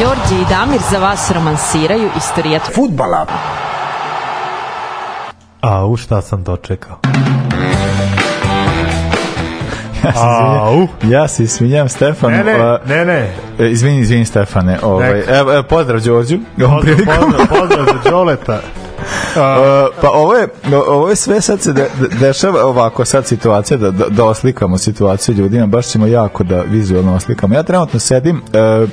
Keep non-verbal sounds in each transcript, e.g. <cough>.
Đorđe i Damir za vas romansiraju istorijat Futbala. A, u šta sam dočekao? <laughs> Ja se Au. izvinjam, ja se izvinjam Stefanu. Ne, ne, ne, ne. e, Izvini, izvini Stefane. Ovaj, evo, evo, pozdrav Đorđu. Pozdrav, pozdrav, pozdrav za Đoleta. <laughs> A, pa ovo je, ovo je sve sad se de, de- dešava ovako sad situacija da, da, da oslikamo situaciju ljudima, baš ćemo jako da vizualno oslikamo. Ja trenutno sedim e,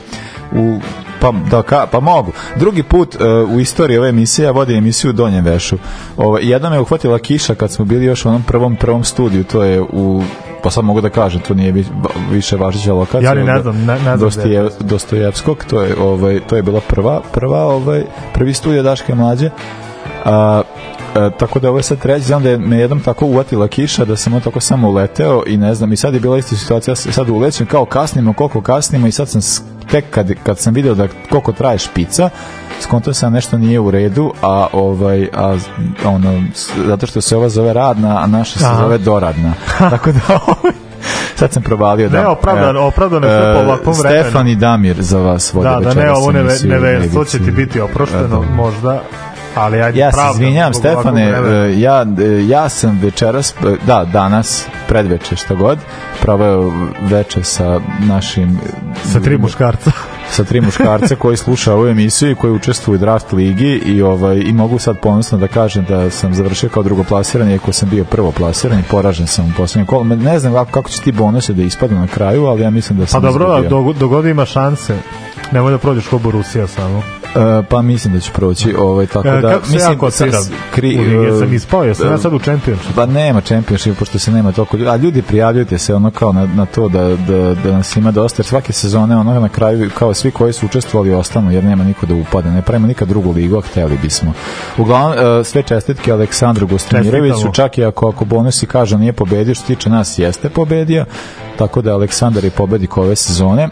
u pa, da, ka, pa mogu. Drugi put e, u istoriji ove emisije ja vodim emisiju u Donjem Vešu. Ovo, jedna me uhvatila kiša kad smo bili još u onom prvom prvom studiju, to je u pa sad mogu da kažem, to nije vi- više važeća lokacija. Ja ni ne znam, ne- ne znam Dostojev-. Dostojevskog, to je ovaj to je bila prva prva ovaj prvi studio Daške mlađe. A, e, tako da ovo je sad treći, znam da je me jednom tako uvatila kiša da sam on tako samo uleteo i ne znam, i sad je bila ista situacija, sad ulećem kao kasnimo, koliko kasnimo i sad sam tek kad, kad sam video da koliko traje špica, skontao sam nešto nije u redu, a ovaj a, ono, zato što se ova zove radna, a naša se Aha. zove doradna. <laughs> tako da ovaj, sad sam provalio da Ne, opravdan- e, opravdano je po e, ovakvom vremenu. Stefan i Damir za vas vode Da, da ne, večeras ovo neve, neverstvo će Ivici. ti biti oprošteno, Da. možda, ali ajde, Ja se izvinjam Stefane, e, ja, e, ja sam večeras, e, da, danas, predveče, šta god, proveo veče sa našim... Sa tri muškarca. <laughs> sa tri muškarca koji sluša ovu emisiju i koji učestvuju u draft ligi i ovaj i mogu sad ponosno da kažem da sam završio kao drugoplasiran iako sam bio prvoplasiran i poražen sam u poslednjem kolu. Ne znam kako, kako će ti bonuse da ispadnu na kraju, ali ja mislim da Pa sam dobro, izgubio. dog, dogod ima šanse. Nemoj da prođeš ko Borussia samo. E, pa mislim da će proći ovaj tako E, da kako se mislim ja kotiram s- kri, e, Sam ispao, jesam ja sad u Championship. Pa nema championship, pošto se nema toliko ljudi. A ljudi prijavljujte se ono kao na, na to da, da, da nas ima dosta, svake sezone ono na kraju kao svi koji su učestvovali ostanu, jer nema niko da upada. Ne pravimo nikad drugu ligu, a hteli bismo. Uglavnom, e, sve čestitke Aleksandru Gostimiroviću, čak i ako, ako bonusi kaže nije pobedio, što se tiče nas jeste pobedio, tako da Aleksandar je pobednik ove sezone.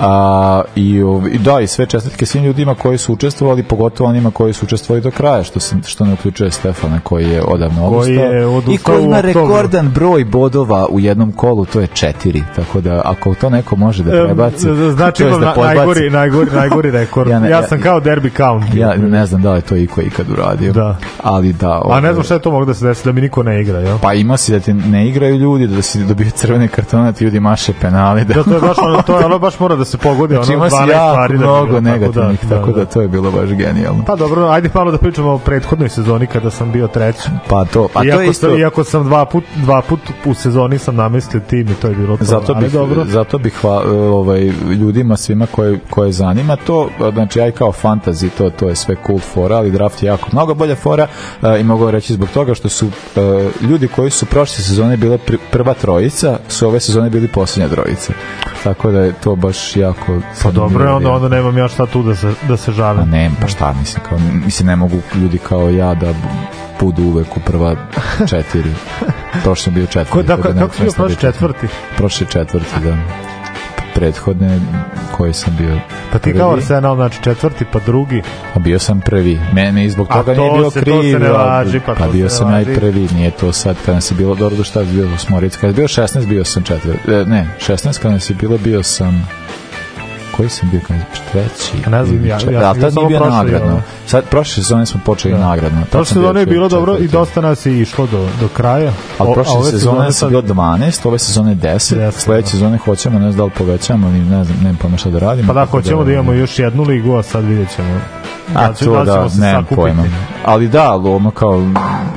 A, i, i da, i sve čestitke svim ljudima koji su učestvovali, pogotovo onima koji su učestvovali do kraja, što, se, što ne uključuje Stefana koji je odavno odustao. je I koji ima rekordan broj bodova u jednom kolu, to je četiri. Tako da, ako to neko može da prebaci... E, <laughs> Znači to imam na, podbaci, najgori, najgori, najgori rekord. Ja <laughs> ja, ne- ja- sam kao Derby County. Ja ne znam da li je to iko ikad uradio. Da. Ali da... A ovaj, ne znam šta je to moglo da se desi, da mi niko ne igra, jel? Pa ima si da ti ne igraju ljudi, da si dobio crvene kartone, da ti ljudi maše penali. Da, Da, to je baš <laughs> ono, to je ono baš mora da se pogodi, ono znači ima 12 si jako stvari da bi mnogo bilo, tako negativnih, tako da, to je bilo baš genijalno. Pa dobro, ajde malo da pričamo o prethodnoj sezoni kada sam bio treći. Pa to, a to iako, je isto... sam, iako sam dva put, dva put u sezoni sam namestio tim i to je bilo to. Zato bih, dobro. zato bih hva, ovaj, ljudima svima koje, koje zanima to, znači i kao fantasy, to, to je sve cool fora, ali draft je jako mnogo bolja fora i mogu reći zbog toga što su ljudi koji su prošle sezone bile prva trojica, su ove sezone bili posljednja trojica. Tako da je to baš jako... Pa dobro je, onda, onda nemam ja šta tu da se, da se Pa žalim. ne, pa šta, mislim, kao, mislim, ne mogu ljudi kao ja da budu uvek u prva četiri. <laughs> Prošle sam bio četvrti. Ko, da, tako kako si bio treba prošli četvrti? Prošli četvrti, da. Prethodne koji sam bio Pa ti kao Arsenal, znači četvrti, pa drugi. A bio sam prvi. Mene i zbog toga to nije bio se- to kriv. se ne pa pa bio sam ja i prvi. Nije to sad kada nas je bilo dobro do šta je bilo Osmoric. Kada je bio 16 bio sam četvrti. E, ne, 16 kada nas je bilo bio sam koji sam bio kada treći A ne znam, ili ja- čet- ja sam ali bio nagradno sad prošle sezone smo počeli nagradno Tad Prošle sezone je bilo dobro i dosta nas je išlo do, do kraja. Ali a prošle sezone sam sad- bio 12, ove sezone 10, Deset, sledeće da. sezone hoćemo, ne znam da li povećamo, ni ne znam, nemam pojma šta da radimo. Pa da, tako hoćemo da imamo još jednu ligu, a sad vidjet ćemo. A Da, to da da, nemam pojma. Ali da, ali ono kao,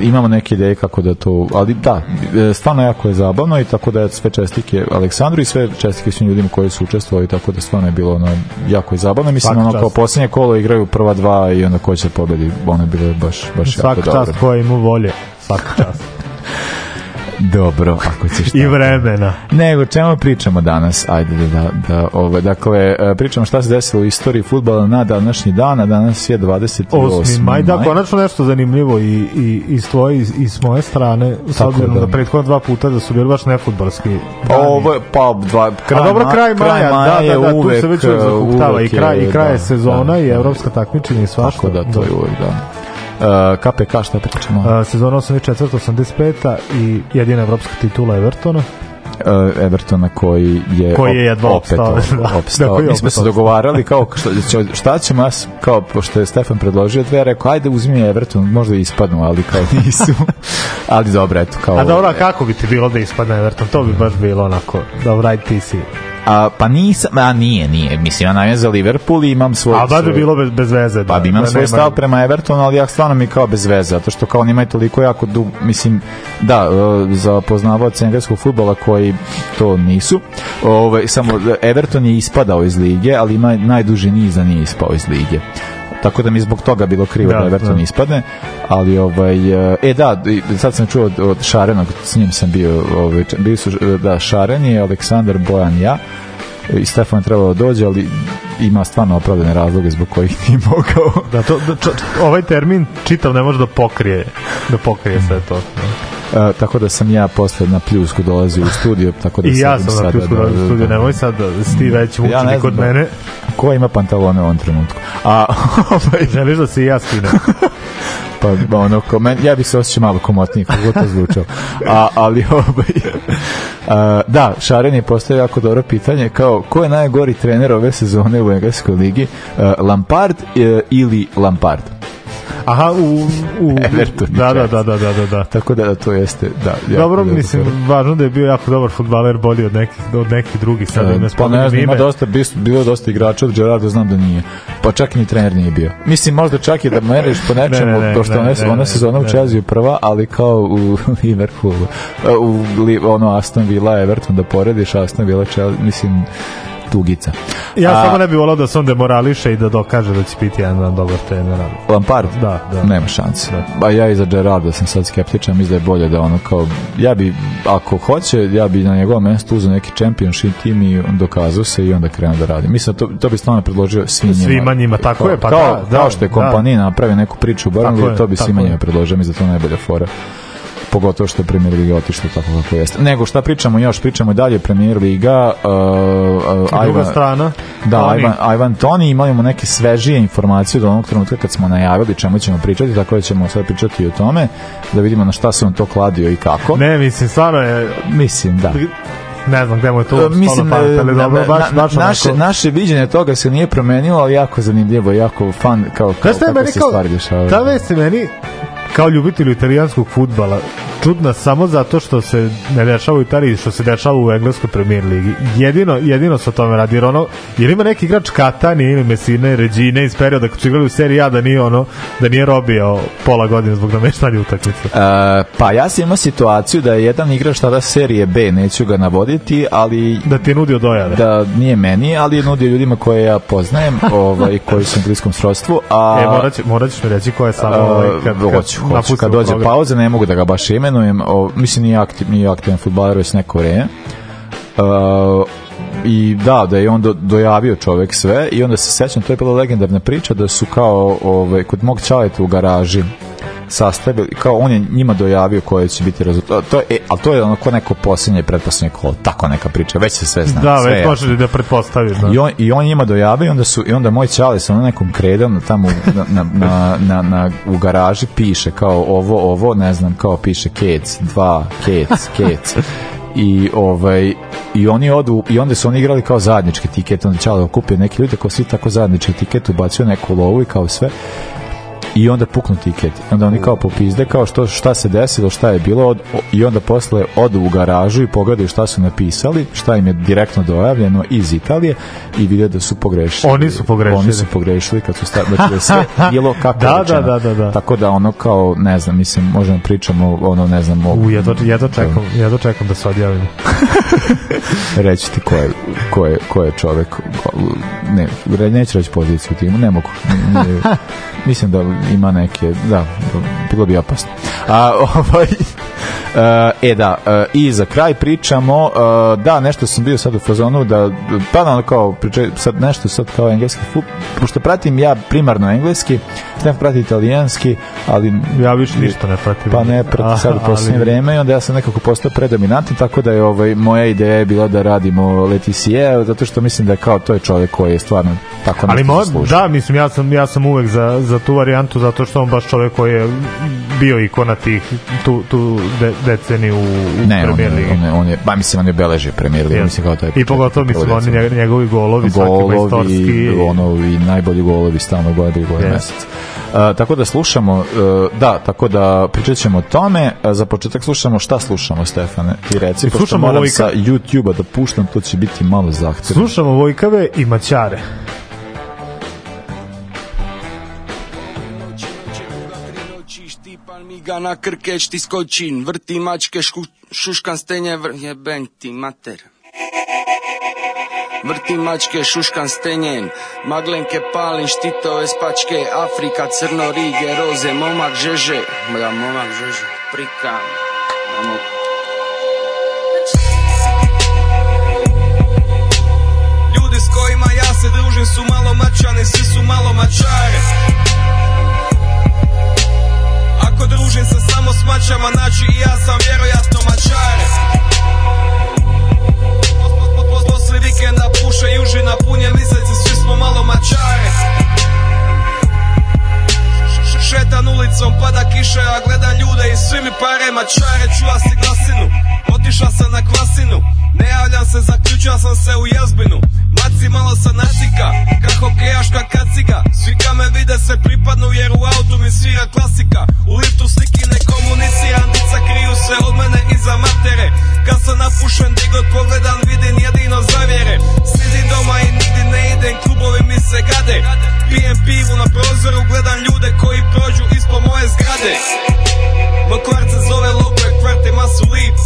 imamo neke ideje kako da to, ali da, e, stvarno jako je zabavno i tako da sve čestike Aleksandru i sve čestike svim ljudima koji su učestvovali, tako da stvarno je bilo ono, jako je zabavno. Mislim, Svaka ono kao posljednje kolo igraju prva dva i onda ko će pobedi, ono je bilo baš, baš jako Svaka dobro. čast koja ima volje. Svaka čast. <laughs> Dobro, ako ćeš I tako. vremena. Nego, čemu pričamo danas? Ajde da, da, da ove, dakle, e, pričamo šta se desilo u istoriji futbala na današnji dan, a danas je 28. 8. maj, da, konačno nešto zanimljivo i, i, i s tvoje i, i s moje strane, s obzirom da. da, prethodno dva puta da su bili baš nefutbalski dani. Ovo je, pa, dva, kraj, A dobro, ma- kraj maja, da, je da, da, tu se već uvek zakuktava i uvek kraj, i kraj da, sezona da, i da. evropska takmičenja i svašta. Tako da, to je uvek, da. KPK, šta pričamo? Uh, sezona 84-85 i jedina evropska titula Evertona. uh, Evertona koji je Koji je jedva opet opstao, <laughs> da. opstao. Da, Mi smo se dogovarali kao šta, će- šta ćemo ja s- kao pošto je Stefan predložio dve rekao ajde uzmi Everton možda ispadnu ali kao nisu <laughs> ali dobro eto kao A dobro, kako bi ti bilo da ispadne Everton? To bi baš bilo onako, dobro, ajde ti si. A, pa nisam a nije nije mislim ja navijam za Liverpool i imam svoj A baš bi bilo bez, bez veze. Pa da, imam da svoj stav prema Evertonu, ali ja stvarno mi kao bez veze, zato što kao imaju toliko jako dug, mislim, da, e, za poznavaoce engleskog futbola koji to nisu, ovaj, samo Everton je ispadao iz lige, ali ima najduži niz da nije ispao iz lige. Tako da mi zbog toga bilo krivo da, Da, Everton da. ispadne, ali ovaj e, e da, sad sam čuo od, od Šarenog, s njim sam bio, ovaj, bili su da Šaren je Aleksandar Bojan ja i Stefan je trebalo da dođe, ali ima stvarno opravdane razloge zbog kojih nije mogao. Da, to, da, č, ovaj termin čitav ne može da pokrije, da pokrije sve to. Da. E, tako da sam ja posle na pljusku dolazio u studio, tako da I ja sam na pljusku da, da, studio, nemoj sad da si ti već mučenik Ja ne znam od da- mene. Ko ima pantalone u ovom trenutku? A, <laughs> ovaj, Želiš da se i ja skinem? <laughs> pa ono, ko, men, ja bih se osjećao malo komotnije, kako to zvučao. A, ali, <laughs> ovaj, a, da, Šaren je postavio jako dobro pitanje, kao, ko je najgori trener ove sezone u Engleskoj ligi? A, Lampard e, ili Lampard? Aha, u... u <laughs> Everton da, da, da, da, da, da, da. Tako da to jeste, da. Dobro, dobro mislim, važno da je bio jako dobar futbaler, bolji od nekih, od nekih drugih, sad da ne pa ne znam, ima dosta, bilo je dosta igrača od Gerarda, znam da nije. Pa čak ni trener nije bio. Mislim, možda čak i da meriš po nečemu, Ne, ne, pošto ne, ne, ona sezona u. Chelsea prva, ali kao u <laughs> Liverpoolu, e, u ono Aston Villa, Everton, da porediš Aston Villa, Chelsea, mislim, tugica. Ja A, samo ne bih volao da se on demorališe i da dokaže da će biti jedan dobar trener. Lampard? Da, da. Nema šanse. Ba ja i za Gerarda sam sad skeptičan, mislim da je bolje da ono kao, ja bi, ako hoće, ja bi na njegovom mestu uzeo neki championship tim i on dokazao se i onda krenuo da radi. Mislim da to, to bi stvarno predložio svim njima. Svima njima, tako kao, je, pa kao, da, da, kao što je da. kompanija napravi neku priču u je, to bi svima njima predložio, mislim da to najbolja fora pogotovo što je Premier Liga otišla tako kako jeste. Nego šta pričamo još, pričamo i dalje Premier Liga uh, uh, Druga Ivan, strana. Da, Oni- Ivan, Ivan Toni, imamo neke svežije informacije do onog trenutka kad smo najavili čemu ćemo pričati, tako da ćemo sad pričati i o tome, da vidimo na šta se on to kladio i kako. Ne, mislim, stvarno je, Mislim, da. ne znam gde mu je to E, Mislim, stvarno pamet, dobro, baš, na- baš naše, onako- naše viđenje toga se nije promenilo, ali jako zanimljivo, jako fan, kao, kao kako se stvari dešavaju. ta vest meni kao ljubitelju italijanskog futbala čudna samo zato što se ne dešava u Italiji, što se dešava u engleskoj premier ligi. Jedino, jedino se o tome radi, jer ono, jer ima neki igrač Katani ili Messina, Regine iz perioda kad su igrali u seriji A da nije ono, da nije robio pola godine zbog nameštanja utakmice. E, pa ja sam imao situaciju da je jedan igrač tada serije B, neću ga navoditi, ali Da ti je nudio dojave. da nije meni, ali je nudio ljudima koje ja poznajem, <laughs> ovaj, koji su u engleskom srodstvu, a E, morat, će, morat ćeš mi reći ko je samo ovaj, kad, kad, hoću, hoću. Kad dođe program. pauza, ne mogu da ga baš imenujem. O, mislim, nije, aktiv, nije aktivan futbaler već neko vreme. Uh, i da, da je on do, dojavio čovek sve i onda se sećam, to je bila legendarna priča da su kao ovaj, kod mog čaleta u garaži sastavili, kao on je njima dojavio koje će biti rezultat. To je, e, ali to je ono ko neko posljednje pretposljednje kolo, tako neka priča, već se sve zna. Da, sve već možeš da pretpostaviš. Da. I on, I on njima dojavio i onda, su, i onda moj čale sa nekom kredom tamo na, na, na, na, na, u garaži piše kao ovo, ovo, ne znam, kao piše kec, dva, kec, kec. I ovaj i oni odu i onda su oni igrali kao zajednički tiket onda Čale okupio neki ljudi kao svi tako zajednički tiket ubacio neku lovu i kao sve i onda puknu tiket. Onda oni kao popizde kao što, šta se desilo, šta je bilo od, i onda posle odu u garažu i pogledaju šta su napisali, šta im je direktno dojavljeno iz Italije i vide da su pogrešili. Oni su pogrešili. Oni su pogrešili kad su stavili, znači da sve <laughs> bilo kako Da, rečeno. da, da, da, da. Tako da ono kao, ne znam, mislim, možemo pričamo ono, ne znam, o, U, jedva, jedva, čekam, jedva čekam da se odjavim. <laughs> reći ti ko je, ko je, ko je čovek ne, neću reći poziciju timu, ne mogu Nije- mislim da ima neke, da, bilo bi opasno. A, <laughs> ovaj, e da, e, i za kraj pričamo, e, da, nešto sam bio sad u fazonu, da, pa da, kao, priče, sad nešto sad kao engleski pošto pratim ja primarno engleski, ne pratim italijanski, ali... Ja više ništa ne pratim. Pa ne pratim sad u posljednje ali... vreme i onda ja sam nekako postao predominantan, tako da je ovaj, moja ideja je bila da radimo Leticije, zato što mislim da kao to je čovjek koji je stvarno tako Ali mo, da, mislim, ja sam, ja sam uvek za, za tu varijantu, zato što on baš čovjek koji je bio ikona tih tu, tu de, deceniju u ne, Premier Ligi. On je, on je, ba, mislim, on je beleži Premier Ligi, mislim kao taj... I pogotovo, mislim, oni njegovi golovi, svaki majstorski. Golovi, najbolji golovi, stalno gledaju gole yes. mesec. Uh, tako da slušamo, uh, da, tako da pričat ćemo o tome. Uh, za početak slušamo šta slušamo, Stefane? Ti reci, pošto moram Vojka. sa YouTube-a da puštam, to će biti malo zahtjevno. Slušamo Vojkave i Maćare. Ga na krkeć ti skočin, vrti mačke, šku, šuškan stenje, vr... jeben ti mater. Vrti mačke, šuškan stenjen, maglenke palin, štitove spačke, Afrika, crno, rige, roze, momak žeže, da momak žeže, prikam, Amo. Ljudi s kojima ja se družim su malo mačani, svi su malo mačare. Ako družim se samo s mačama, znači i ja sam vjerojatno mačare. Posle vikenda puše južina, punje miseci, svi smo malo mačare. Šetan ulicom, pada kiše, a gledam ljude i svi mi pare mačare, čuva si glasinu, otiša sam na kvasinu, ne javljam se, zaključio sam se u jazbinu, maci malo sa nacika, kako kejaška kaciga, svi ka me vide se pripadnu jer u autu mi svira klasika, u liftu sliki ne komuniciram, dica kriju se od mene iza matere, kad sam napušen, di god pogledam, vidim jedino zavjere, sidim doma i nigdi ne idem, klubovi mi se gade, pijem pivu na prozoru, gledam ljude koji prođu ispod moje zgrade, moj kvart se zove Logo, kvart je masu lip,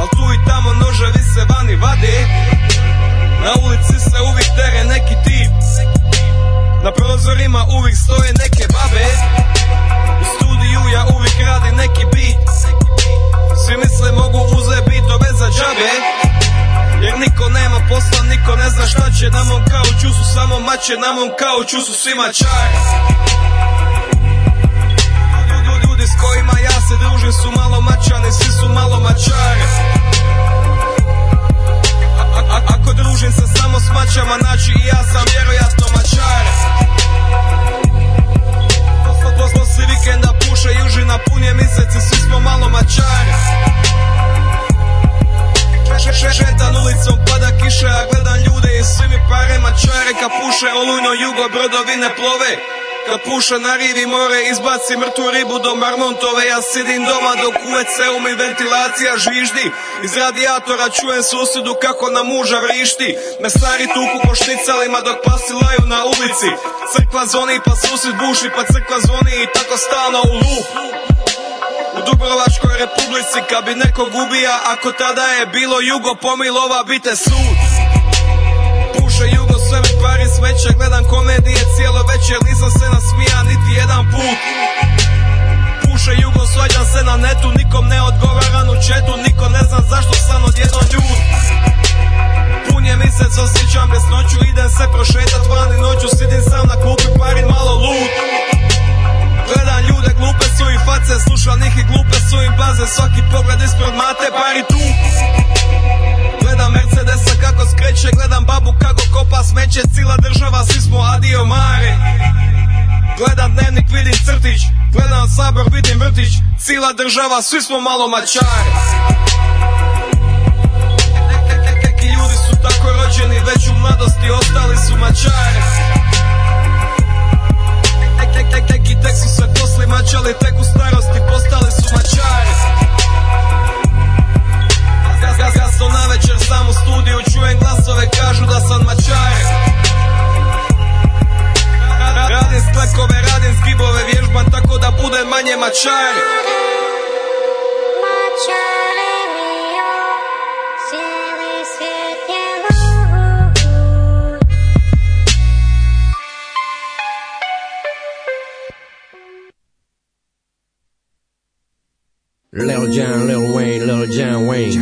Al tu i tamo noževi se vani vade Na ulici se uvijek tere neki tip. Na prozorima uvijek stoje neke babe. U studiju ja uvijek radim neki beat. Svi misle mogu uze bitove za džabe. Jer niko nema posla, niko ne zna šta će Na mom kauču su samo mače, na mom kauču su svima čari Ljudi s kojima ja se družim su malo mačani, svi su malo Ako družim se samo s mačama, znači i ja sam vjerojatno mačare Posle vikenda puše južina, punje miseci, svi smo malo mačare Šetan ulicom, pada kiše, a gledam ljude i svi mi pare mačare Ka puše olujno jugo, brodovine plove Kad puša na rivi more, izbaci mrtvu ribu do Marmontove Ja sidim doma dok u WC-u mi ventilacija žviždi Iz radijatora čujem susjedu kako na muža vrišti. Me stari tuku po šnicalima dok pasi laju na ulici. Crkva zvoni pa susjed buši pa crkva zvoni i tako stalno u lup u Dubrovačkoj republici kad bi neko gubija Ako tada je bilo jugo pomilova bite sud smeće Gledam komedije cijelo večer Nisam se nasmija niti jedan put. Puše jugo svađam se na netu Nikom ne odgovaram u četu Niko ne zna zašto sam odjednom ljud Pun je misec osjećam besnoću Idem se prošetat vani noću Sidim sam na klupi parin malo lud Gledam ljude glupe su i face Slušam njih i glupe su im baze Svaki pogled ispred mate pari tu Gledam Mercedesa kako skreće Gledam babu kako kopa smeće Cila država svi smo adio mare. Gledam dnevnik vidim crtić Gledam sabor vidim vrtić Cila država svi smo malo mačare. Neki ljudi su tako rođeni Već u mladosti ostali su mačare. Neki tek su se posli mačali Tek u starosti postali su mačare Kasno na večer sam u studiju Čujem glasove, kažu da sam mačajer Radim sklekove, radim skibove Vježbam tako da bude manje mačajer Lil Jon, Lil Wayne, Lil Jon Wayne.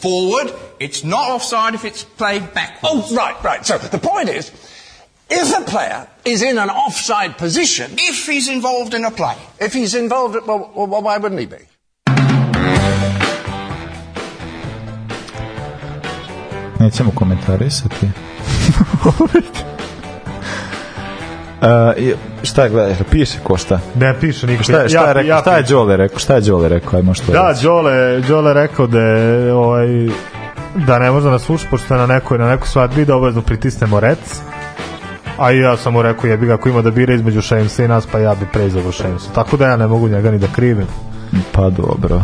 Forward. It's not offside if it's played backwards. Oh, right, right. So the point is, if a player is in an offside position, If he's involved in a play. if he's involved, well, well, well why wouldn't he be? Nećemo komentarisati. <laughs> Uh, šta je gledaš? Piše ko šta? Ne piše niko. Šta je, šta je, rekao, šta je Đole rekao? Šta je Đole rekao? Ajmo što Da, Đole, Đole rekao da je, ovaj, da ne može da nas sluša, pošto je na nekoj, na nekoj svadbi da obavezno pritisnemo rec. A i ja sam mu rekao, jebi ga, ako ima da bira između Šemsa i nas, pa ja bi preizabro Šemsa. Tako da ja ne mogu njega ni da krivim. Pa dobro.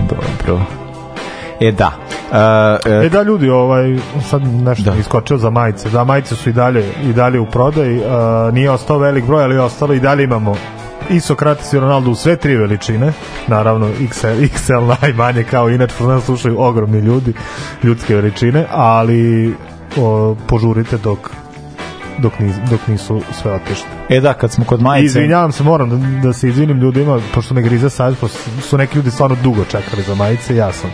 Dobro. E da. Uh, E da ljudi, ovaj sad nešto Da. iskočio za majice. Da majice su i dalje i dalje u prodaji. Uh, nije ostao velik broj, ali ostalo i dalje imamo i Sokrates i Ronaldo u sve tri veličine. Naravno XL, XL najmanje kao inače što nas slušaju ogromni ljudi, ljudske veličine, ali o, požurite dok dok, nis, dok nisu sve otišli. e da, kad smo kod majice... izvinjavam se, moram da, da se izvinim ljudima, pošto me grize sad, pošto su neki ljudi stvarno dugo čekali za majice, ja sam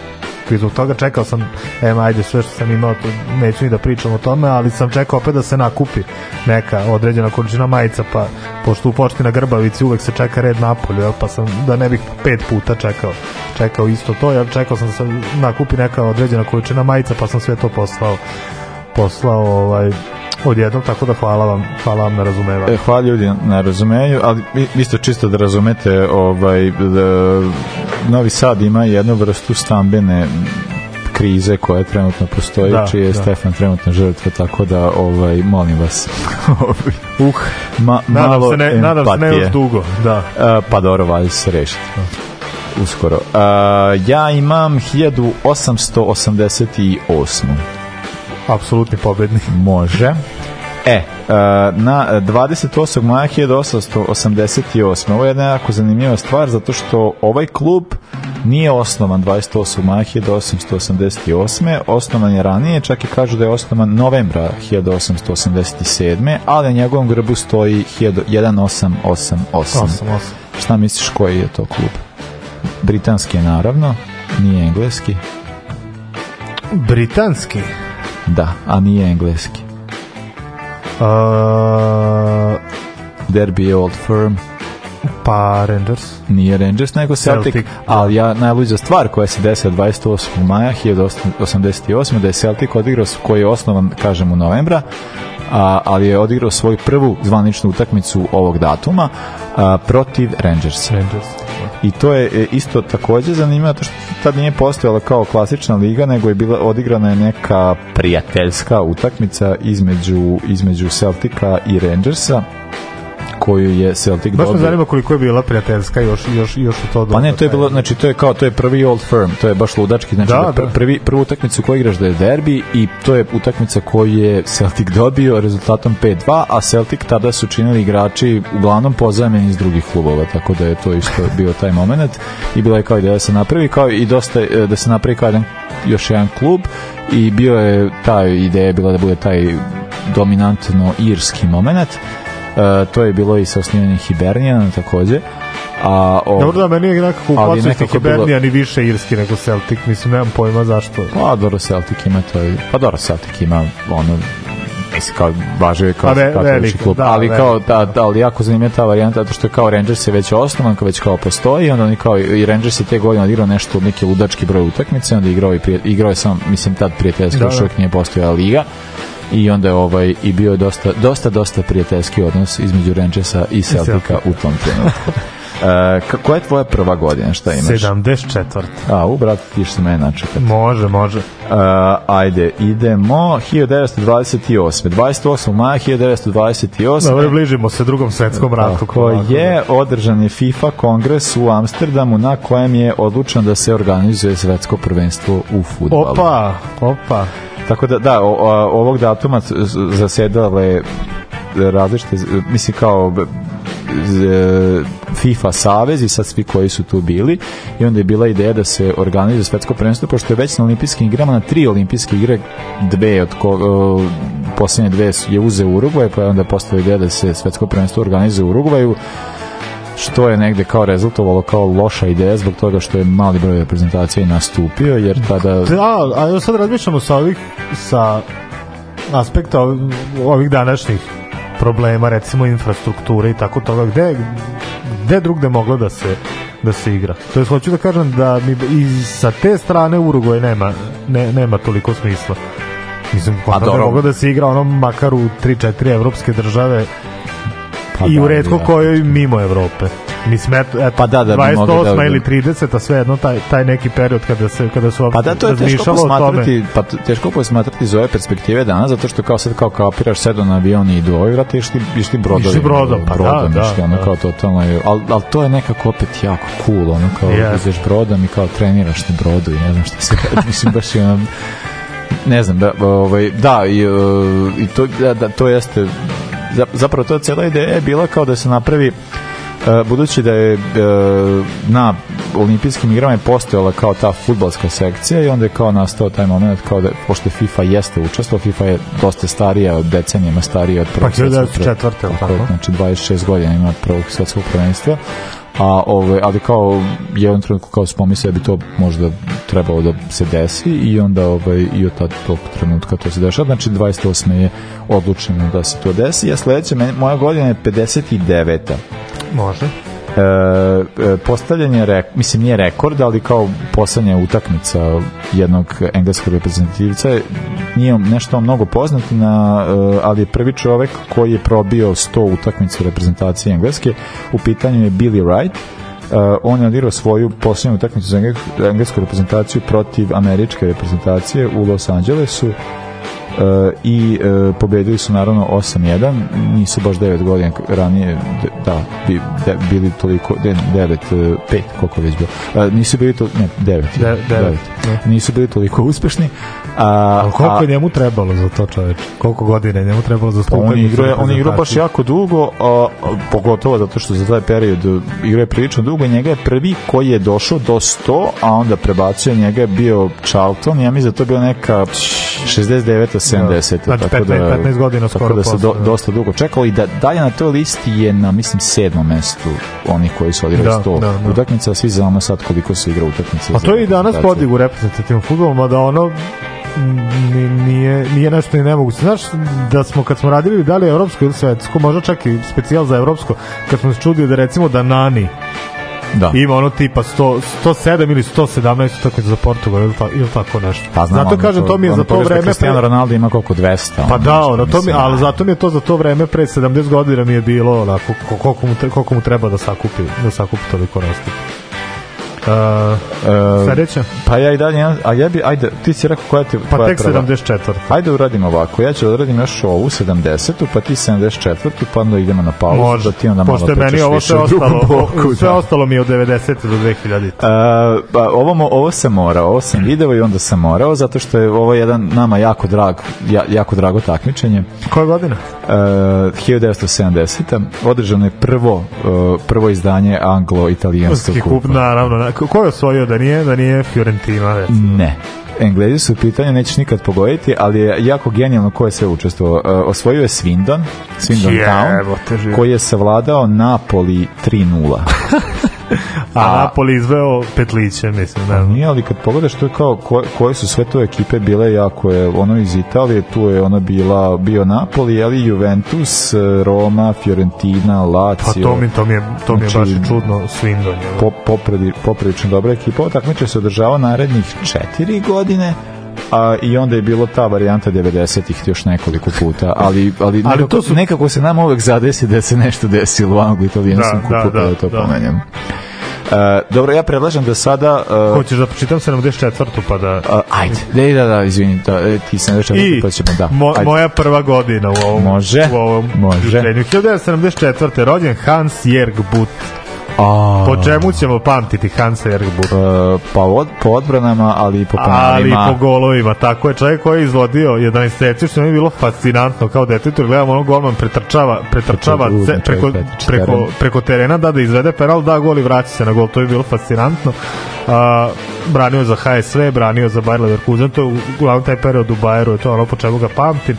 i zbog toga čekao sam, em, ajde, sve što sam imao, neću ni da pričam o tome, ali sam čekao opet da se nakupi neka određena količina majica, pa pošto u pošti na Grbavici uvek se čeka red napolju, jel, pa sam, da ne bih pet puta čekao, čekao isto to, jel, čekao sam da se nakupi neka određena količina majica, pa sam sve to poslao, poslao, ovaj, odjednom, tako da hvala vam, hvala vam na razumevanju. E, hvala ljudi na razumenju, ali ste čisto da razumete, ovaj, da, Novi Sad ima jednu vrstu stambene krize koja trenutno postoji, Da, čiji je da. Stefan trenutno žrtva, tako da ovaj, molim vas. <laughs> uh, ma, Nadam malo se ne, nadam se ne empatije. još dugo, da. E, pa dobro, valjda se rešiti. Uskoro. E, ja imam 1888. Apsolutni pobednik. Može. E, e, na 28. maja 1888. Ovo je jedna jako zanimljiva stvar zato što ovaj klub nije osnovan 28. maja 1888. Osnovan je ranije, čak i kažu da je osnovan novembra 1887. ali na njegovom grbu stoji 1888. 8, 8. Šta misliš koji je to klub? Britanski je naravno, nije engleski. Britanski. Da, a nije engleski. Uh, Derby je Old Firm. Pa Rangers. Nije Rangers, nego Celtic, Celtic. ali ja najluđa stvar koja se desila 28. maja 1888. da je Celtic odigrao, koji je osnovan, kažem, u novembra, a, ali je odigrao svoju prvu zvaničnu utakmicu ovog datuma a, protiv Rangersa. Rangers. I to je e, isto takođe zanimljivo to što tad nije postojala kao klasična liga, nego je bila odigrana je neka prijateljska utakmica između između Celtica i Rangersa koju je Celtic Baš me dobio. zanima koliko je bila prijateljska još, još, još u to Pa ne, to je bilo, znači to je kao, to je prvi old firm, to je baš ludački, znači Da, da, pr da. prvi, prvu utakmicu koju igraš da je derbi i to je utakmica koju je Celtic dobio rezultatom 5-2, a Celtic tada su činili igrači uglavnom pozajmeni iz drugih klubova, tako da je to isto bio taj moment i bila je kao ideja da se napravi, kao i dosta e, da se napravi kao jedan, još jedan klub i bio je ta ideja je bila da bude taj dominantno irski moment. E, to je bilo i sa osnivanjem Hibernijana takođe. A, o, Dobro da meni je nekako Ali upacuje nekako nekako bilo- Hibernija ni više irski nego Celtic, mislim, nemam pojma zašto. Pa dobro Celtic ima to pa dobro Celtic ima ono mislim kao važio je kao ve- katolički klub, da, ali kao da, da, ali jako zanimljiva ta varijanta zato što je kao Rangers je već osnovan, kao već kao postoji, onda oni kao i Rangers je te godine odigrao nešto neki ludački broj utakmice, onda igrao i prije, igrao je sam mislim tad prijateljski, Da, još da. uvijek nije postojala liga i onda je ovaj i bio je dosta dosta dosta prijateljski odnos između Rangersa i Celtica u tom trenutku. <laughs> ka- koja je tvoja prva godina, šta imaš? 74. A, u, brate, ti što mene načekati. Može, može. Uh, ajde, idemo 1928. 28. maja 1928. Dobro, bližimo se drugom svetskom ratu. Tako je, održan je FIFA kongres u Amsterdamu na kojem je odlučeno da se organizuje svetsko prvenstvo u futbalu. Opa, opa. Tako da, da, o, ovog datuma zasedale različite, mislim kao z- FIFA savez i sad svi koji su tu bili. I onda je bila ideja da se organizuje svetsko prvenstvo pošto je već na olimpijskim igrama na tri olimpijske igre dve od ko, o, posljednje dve je uzeo Urugvaj pa je onda postala ideja da se svetsko prvenstvo organizuje u Urugvaju što je negde kao rezultovalo kao loša ideja zbog toga što je mali broj reprezentacija i nastupio jer tada Da, a evo sad razmišljamo sa ovih sa aspekta ov- ovih današnjih problema, recimo infrastrukture i tako toga, gde, gde drugde moglo da se da se igra. To je hoću da kažem da mi i sa te strane Urugvaj nema ne, nema toliko smisla. Mislim, pa da moglo da se igra ono makar u 3-4 evropske države Pa i da, u redko da. kojoj mimo Evrope. Mislim, eto, eto Pa da, da bi 28 mogli da- ili 30, a sve jedno taj, taj neki period kada se kada su Pa da, to je teško posmatrati, pa teško posmatrati iz ove perspektive danas, zato što kao sad kao kapiraš sedo na avion i idu ovi vrati, išli, išli brodovi. Išli brodom, pa brodom, da, da, išli, ono da. kao totalno, al, al to je nekako opet jako cool, ono kao Yes. ideš brodom i kao treniraš na brodu i ne znam šta se <laughs> mislim baš je ono, ne znam, da, ovaj, da, i, uh, i to, da, da, to jeste, zapravo to cela ideja je bila kao da se napravi E, budući da je e, na olimpijskim igrama je postojala kao ta futbalska sekcija i onda je kao nastao taj moment kao da pošto FIFA jeste učestvovao, FIFA je dosta starija od decenijama starija od prvog Pa svetskog 1904., pre- jel tako je, tako? znači 26 godina ima prvog svetskog prvenstva a ove, ali kao je on trenutku kao spomislio da bi to možda trebalo da se desi i onda ovaj, i od tad tog trenutka to se dešava znači 28. je odlučeno da se to desi a sledeća moja godina je 59. Može. E, e, postavljen je rek, mislim nije rekord, ali kao poslednja utakmica jednog engleskog reprezentativca je- nije nešto mnogo poznat na, e, ali je prvi čovek koji je probio 100 utakmica u reprezentaciji engleske. U pitanju je Billy Wright. Uh, on je odigrao svoju posljednju utakmicu za engles- englesku reprezentaciju protiv američke reprezentacije u Los Angelesu i uh, pobedili su naravno 8-1 nisu baš 9 godina ranije da, bi, de, bili toliko de, 9, 5 koliko je već bilo. Uh, nisu bili to, ne, 9 De- devet, nisu bili toliko uspešni a, Ali koliko a- je njemu trebalo za to čoveč? Koliko godina je njemu trebalo za Pa stupanje? on je igrao, on je igrao baš jako dugo, a, a, pogotovo zato što za taj period uh, igrao je prilično dugo njega je prvi koji je došao do 100, a onda prebacio njega je bio Charlton, ja mislim da to je bila neka 69. 70. Znači, 15 15 godina tako skoro da se do, da. dosta dugo čekalo i da dalje na toj listi je na mislim sedmom mestu onih koji su odigrali Da, 100 da, da. utakmica, a svi znamo sad koliko se igra utakmica. A za to je i danas reprezentaciju. podig u reprezentativnom futbolu, mada ono nije, nije nešto ni nemoguće. Znaš da smo kad smo radili da li evropsko ili svetsko, možda čak i specijal za evropsko, kad smo se čudili da recimo da Nani Da. ima ono tipa 100, 107 ili 117 utakmica za Portugal ili, ta, ili tako nešto. Pa znam, zato kažem, to mi je za to vreme... Cristiano pre- Ronaldo ima koliko 200. Pa da, nešto, ono, to mi, ali da. zato mi je to za to vreme pre 70 godina mi je bilo onako ko- koliko mu, koliko mu treba da sakupi, da sakupi toliko nastupa. Uh, E, sledeća? Pa ja i dalje, a ja bi, ajde, ti si rekao koja ti Pa koja tek prva? 74. Ajde uradimo ovako, ja ću da uradim još ovu 70. pa ti 74. pa onda idemo na pauzu, Može, da ti onda malo pošto je meni ovo sve ostalo, bloku, sve da. ostalo mi je od 90. do 2000. Uh, pa ovo, ovo sam morao, ovo sam video i onda sam morao, zato što je ovo jedan nama jako drag, ja, jako drago takmičenje. Koja godina? Uh, 1970. Održano je prvo, uh, prvo izdanje anglo-italijanskog kup, kupa. naravno. Ko ko je osvojio da nije, da nije Fiorentina, recimo? Ne. Englezi su u pitanju, nećeš nikad pogoditi, ali je jako genijalno ko je sve učestvovao. Uh, osvojio je Swindon, Swindon Town, koji je savladao Napoli 3-0. <laughs> A, Napoli izveo petliće, mislim. Da. Nije, ali kad pogledaš to je kao ko, koje su sve to ekipe bile jako je ono iz Italije, tu je ono bila bio Napoli, ali Juventus, Roma, Fiorentina, Lazio. Pa to mi, to mi je, to mi je Znači, baš čudno, Swindon. po, popredi, poprilično dobra ekipa. Ovo takmiče se održava narednih četiri godine a, i onda je bilo ta varijanta 90-ih još nekoliko puta, ali, ali, nekako, to su- nekako se nam uvek zadesi da se nešto desilo u Angliji, italijanskom Da, kupu, da, pa da, da, to da. pomenjem. E, dobro, ja predlažem da sada... e, Hoćeš da pročitam 74. pa da... a, ajde, da, da, da, izvini, da, ti sam već I pa ćemo, da. mo, ajde. moja prva godina u ovom, Može, u ovom može. druženju. 1974. rođen Hans Jörg Butt. A, Po čemu ćemo pamtiti Hansa Jörg Butt? e, pa od, po odbranama, ali i po ali i penalima. po golovima. Tako je čovjek koji je izvodio 11 seci, što mi je bilo fascinantno kao detetu, jer gledamo ono golman pretrčava, pretrčava Čovjek, ce, preko, preko, preko terena, da, da izvede penal, da gol i vraća se na gol. To je bilo fascinantno. A, branio za HSV, branio za Bayer Leverkusen, to je uglavnom taj period u Bayeru, je to ono po čemu ga pamtim.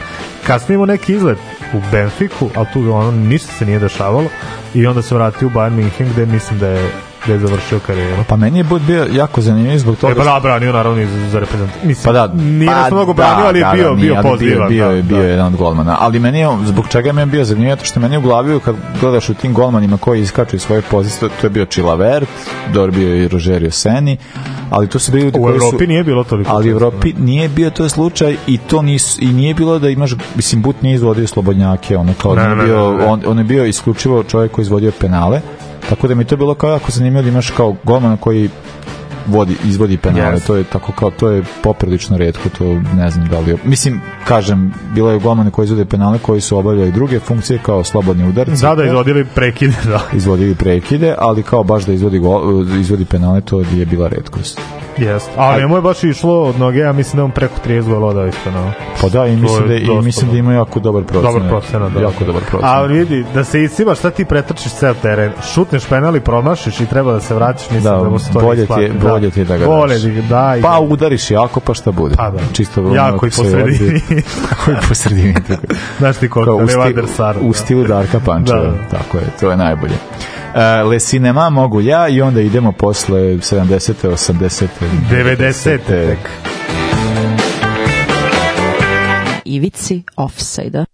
Kasnije imao neki izlet u Benfiku, ali tu ono ništa se nije dešavalo i onda se vratio u Bayern München gde mislim da je, da je završio karijeru. Pa meni je Bud bio jako zanimljiv zbog E, toga pa da, branio naravno za, reprezentaciju. Mislim, Pa da, nije pa mnogo branio, ali je bio, nije, bio ali pozivan. Bio, bio, da, je, bio da. je jedan od golmana. Ali meni je, zbog čega je bio zanimljiv, zato što meni u glavi kad gledaš u tim golmanima koji iskaču iz svoje pozicije, to je bio Chilavert, dobro bio je i Rogerio Seni, ali to su bili ljudi U koji Evropi su... nije bilo toliko. ali u Evropi nije bio to slučaj i to nis, i nije bilo da imaš mislim But nije izvodio slobodnjake ono kao Ne, nije ne, bio ne, ne. on on je bio isključivo čovjek koji je izvodio penale tako da mi to bilo kao jako zanimljivo da imaš kao golmana koji vodi izvodi penale Yes. to je tako kao to je poprilično retko to ne znam da li je- mislim kažem bilo je golmane koji izvode penale koji su obavljali druge funkcije kao slobodni udarci Da, da, izvodili prekide, da. izvodili prekide ali kao baš da izvodi gol, izvodi penale to je bila retkost Jest. A njemu je baš išlo od noge, ja mislim da on preko 30 golova da isto, no. Pa da, i mislim da, i mislim da ima jako dobar procenat. Dobar procenat, da. Jako dobar procenat. A vidi, da se isimaš, šta ti pretrčiš ceo teren, šutneš penal i promašiš i treba da se vraćaš, mislim Da, da, mu se to bolje ti je- bolje ti je da ga Bolje daš. da. i Pa da. udariš jako, pa šta bude. Pa da. Čisto Jako ako i po sredini. <laughs> Tako i po sredini. Znaš ti koliko, u, Levander Sar. u stilu Darka Pančeva. Da. Tako je, to je najbolje. Uh, Le Cinema mogu ja i onda idemo posle 70. 80. 90. tek. Ivici offside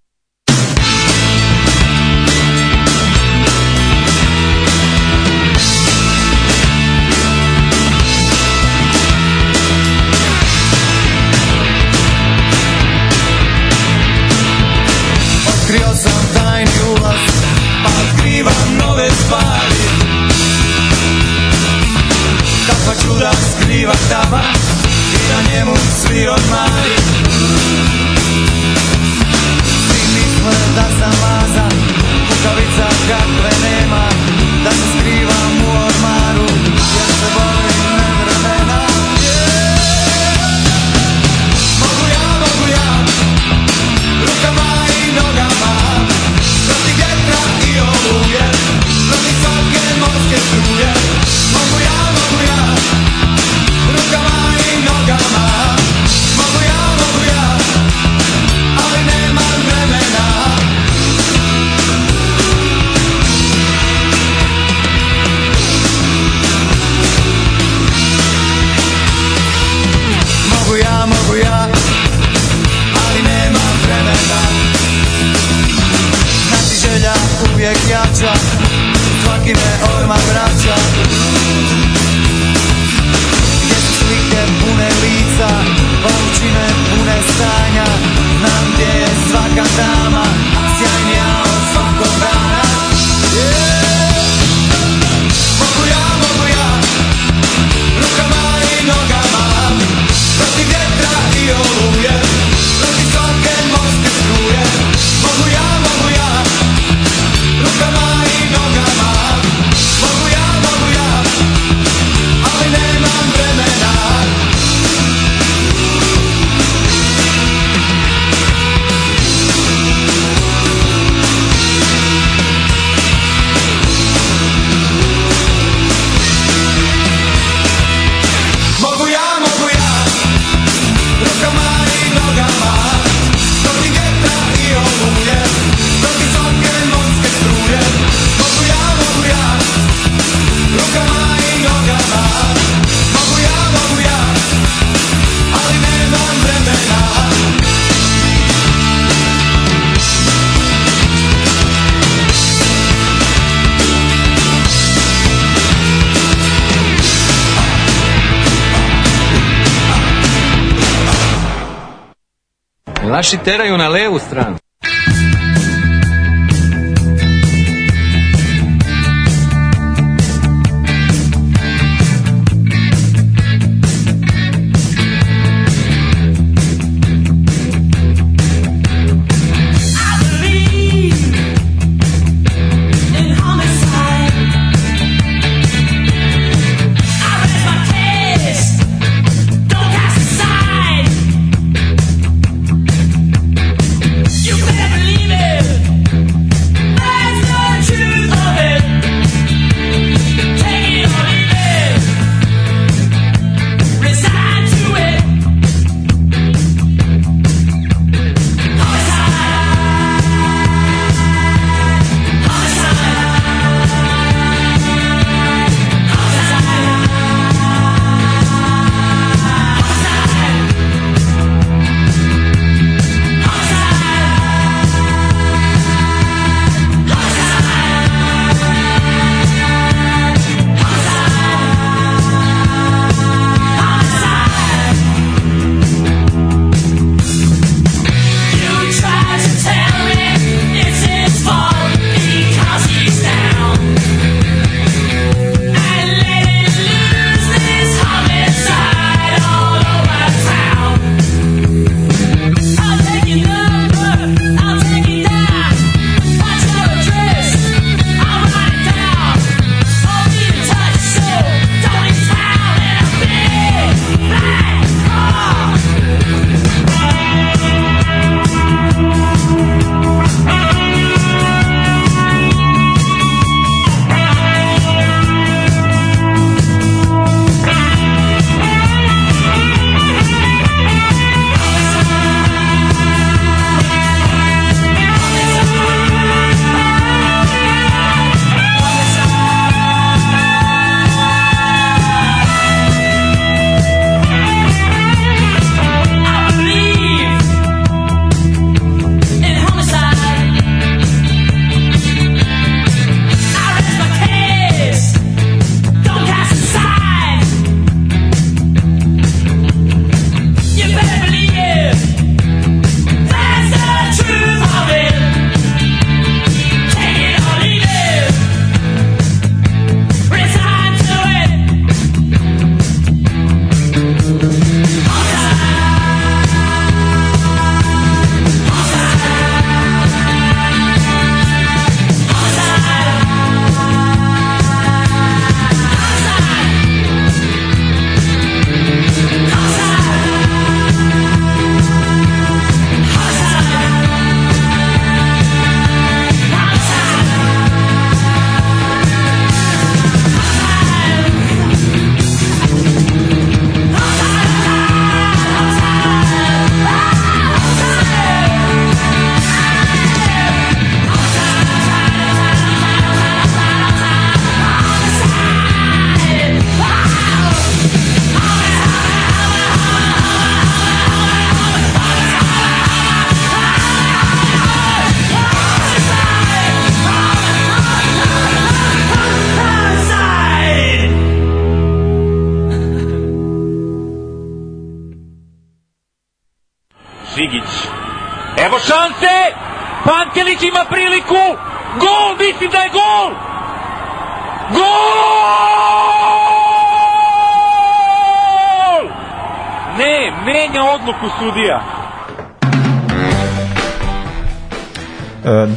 Naši teraju na levu stranu.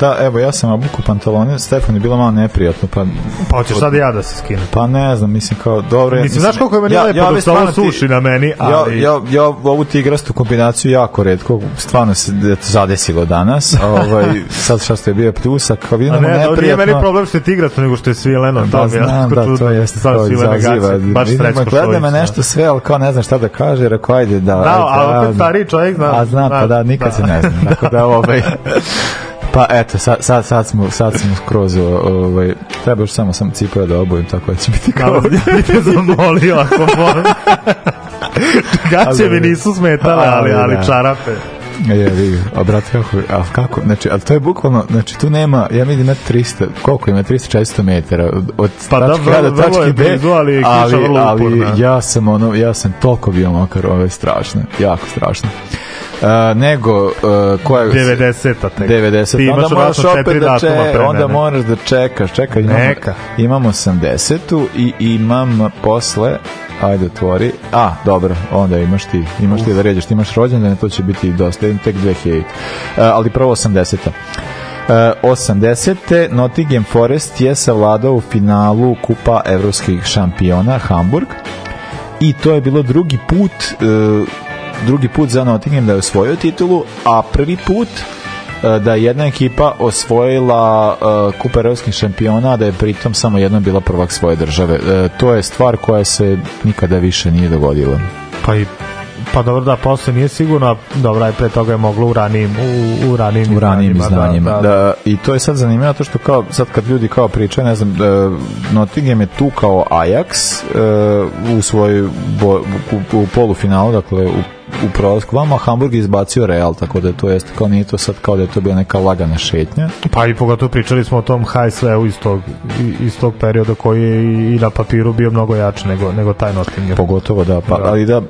Da, evo, ja sam obuku pantalone, Stefan je bilo malo neprijatno, pa... Pa hoćeš sad ja da se skinem. Pa ne znam, mislim kao, dobro... ja- Mislim, znaš koliko je meni lepo dok ove se ovo suši na meni, ali- Ja, ja, ja ovu tigrastu kombinaciju jako redko, stvarno se de- zadesilo danas, <laughs> ovaj, sad šta što je bio pljusak, kao A vidimo ne, to nije neprijatno... meni problem što je tigrasto, nego što je svileno. Da, to mi je znam, da, to jeste, to izaziva. Baš Vidimo, Srećko gleda me nešto sve, ali kao ne znam šta da kaže, rekao, ajde da... Da, ali opet stariji čovjek zna. A znam, pa zna, da, nikad da. se ne zna. Tako da, ovaj, <laughs> Pa eto, sad, sad, sad, smo, sad smo skroz, ovaj, treba još samo sam cipove da obujem, tako da će biti kao... Ja bih te zamolio ako molim. Gaće mi Ali- nisu smetale, ali, ali da. čarape. Je, vidi, a brate, kako, a kako, znači, ali to je bukvalno, znači, tu nema, ja vidim ima 300, koliko ima, 300-400 metara od, Pa da, tačke A vrlo- do tačke B, ali ali, ali ja sam ono, ja sam toliko bio mokar, ovo je strašno, jako strašno. Uh, nego uh, koja je 90-a tek. 90 Ti imaš onda moraš opet četiri da datuma če, pre onda mene. moraš da čekaš. Čekaj imam, Neka. imam 80-tu i imam posle ajde otvori. A dobro onda imaš ti imaš ti da ređeš ti imaš rođendan to će biti dosta. Tek 2000 uh, ali prvo 80-ta Uh, 80. Nottingham Forest je savladao u finalu Kupa evropskih šampiona Hamburg. I to je bilo drugi put uh, drugi put za Nottingham da je osvojio titulu, a prvi put uh, da je jedna ekipa osvojila uh, Kupa evropskih šampiona, da je pritom samo jedna bila prvak svoje države. Uh, to je stvar koja se nikada više nije dogodila. Pa i Pa dobro da posle nije sigurno, a dobro aj pre toga je moglo u ranijim u, u ranijim u ranijim izdanjima. Da, Da, da, I to je sad zanimljivo to što kao sad kad ljudi kao pričaju, ne znam, da Nottingham je tu kao Ajax uh, u svojoj bo, u, u polufinalu, dakle u u prolasku vama, Hamburg izbacio Real, tako da to jeste kao nije to sad kao da je to bila neka lagana šetnja. Pa i pogotovo pričali smo o tom HSV-u iz tog, iz tog perioda koji je i, na papiru bio mnogo jači nego, nego taj Nottingham. Pogotovo da, pa, Da. ali da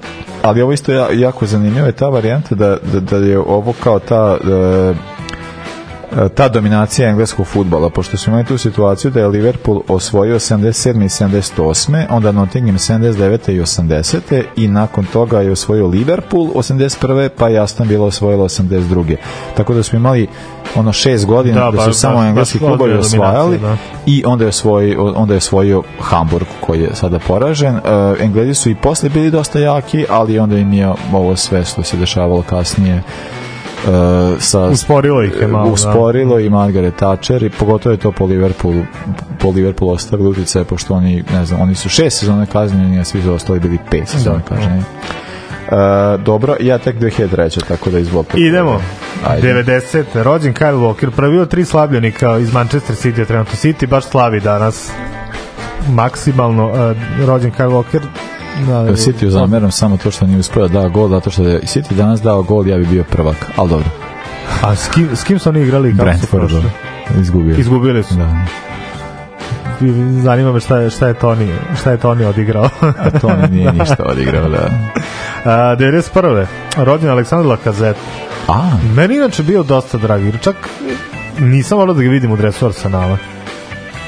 ali ovo isto ja, jako zanimljivo je ta varijanta da, da, da je ovo kao ta e, ta dominacija engleskog futbala, pošto smo imali tu situaciju da je Liverpool osvojio 77. i 78. onda Nottingham 79. i 80. i nakon toga je osvojio Liverpool 81. pa je Aston Villa osvojila 82. Tako da smo imali ono šest godina Da, da, su baš- samo baš- engleski baš klubovi osvajali dominacija, i onda je osvojio, onda je osvojio Hamburg koji je sada poražen. Uh, Englezi su i posle bili dosta jaki, ali onda im je ovo sve što se dešavalo kasnije uh, sa Usporilo ih je malo, da. usporilo i Margaret Thatcher i pogotovo je to po Liverpoolu po Liverpoolu ostavili utice pošto oni ne znam oni su šest sezona kažnjeni a svi su ostali bili pet sezona kažnjeni Uh, dobro, ja tek 2003. tako da izvolite. Idemo. Ajde. 90. Rođen Kyle Walker, prvi od tri slabljenika iz Manchester City, trenutno City baš slavi danas maksimalno uh, rođen Kyle Walker da, City zameram samo to što nije uspio da da gol, zato što da je City danas dao gol, ja bi bio prvak, ali dobro. A s kim, s kim su oni igrali Brentford prošli? izgubio. Izgubili su. Da. Zanima me šta je, šta je Toni, šta je Toni odigrao. A to on nije <laughs> ništa odigrao, da. A, 91. Rođen Aleksandar Lakazet. A, Meni inače bio dosta drag, jer čak nisam volio da ga vidim u dresu Arsenala.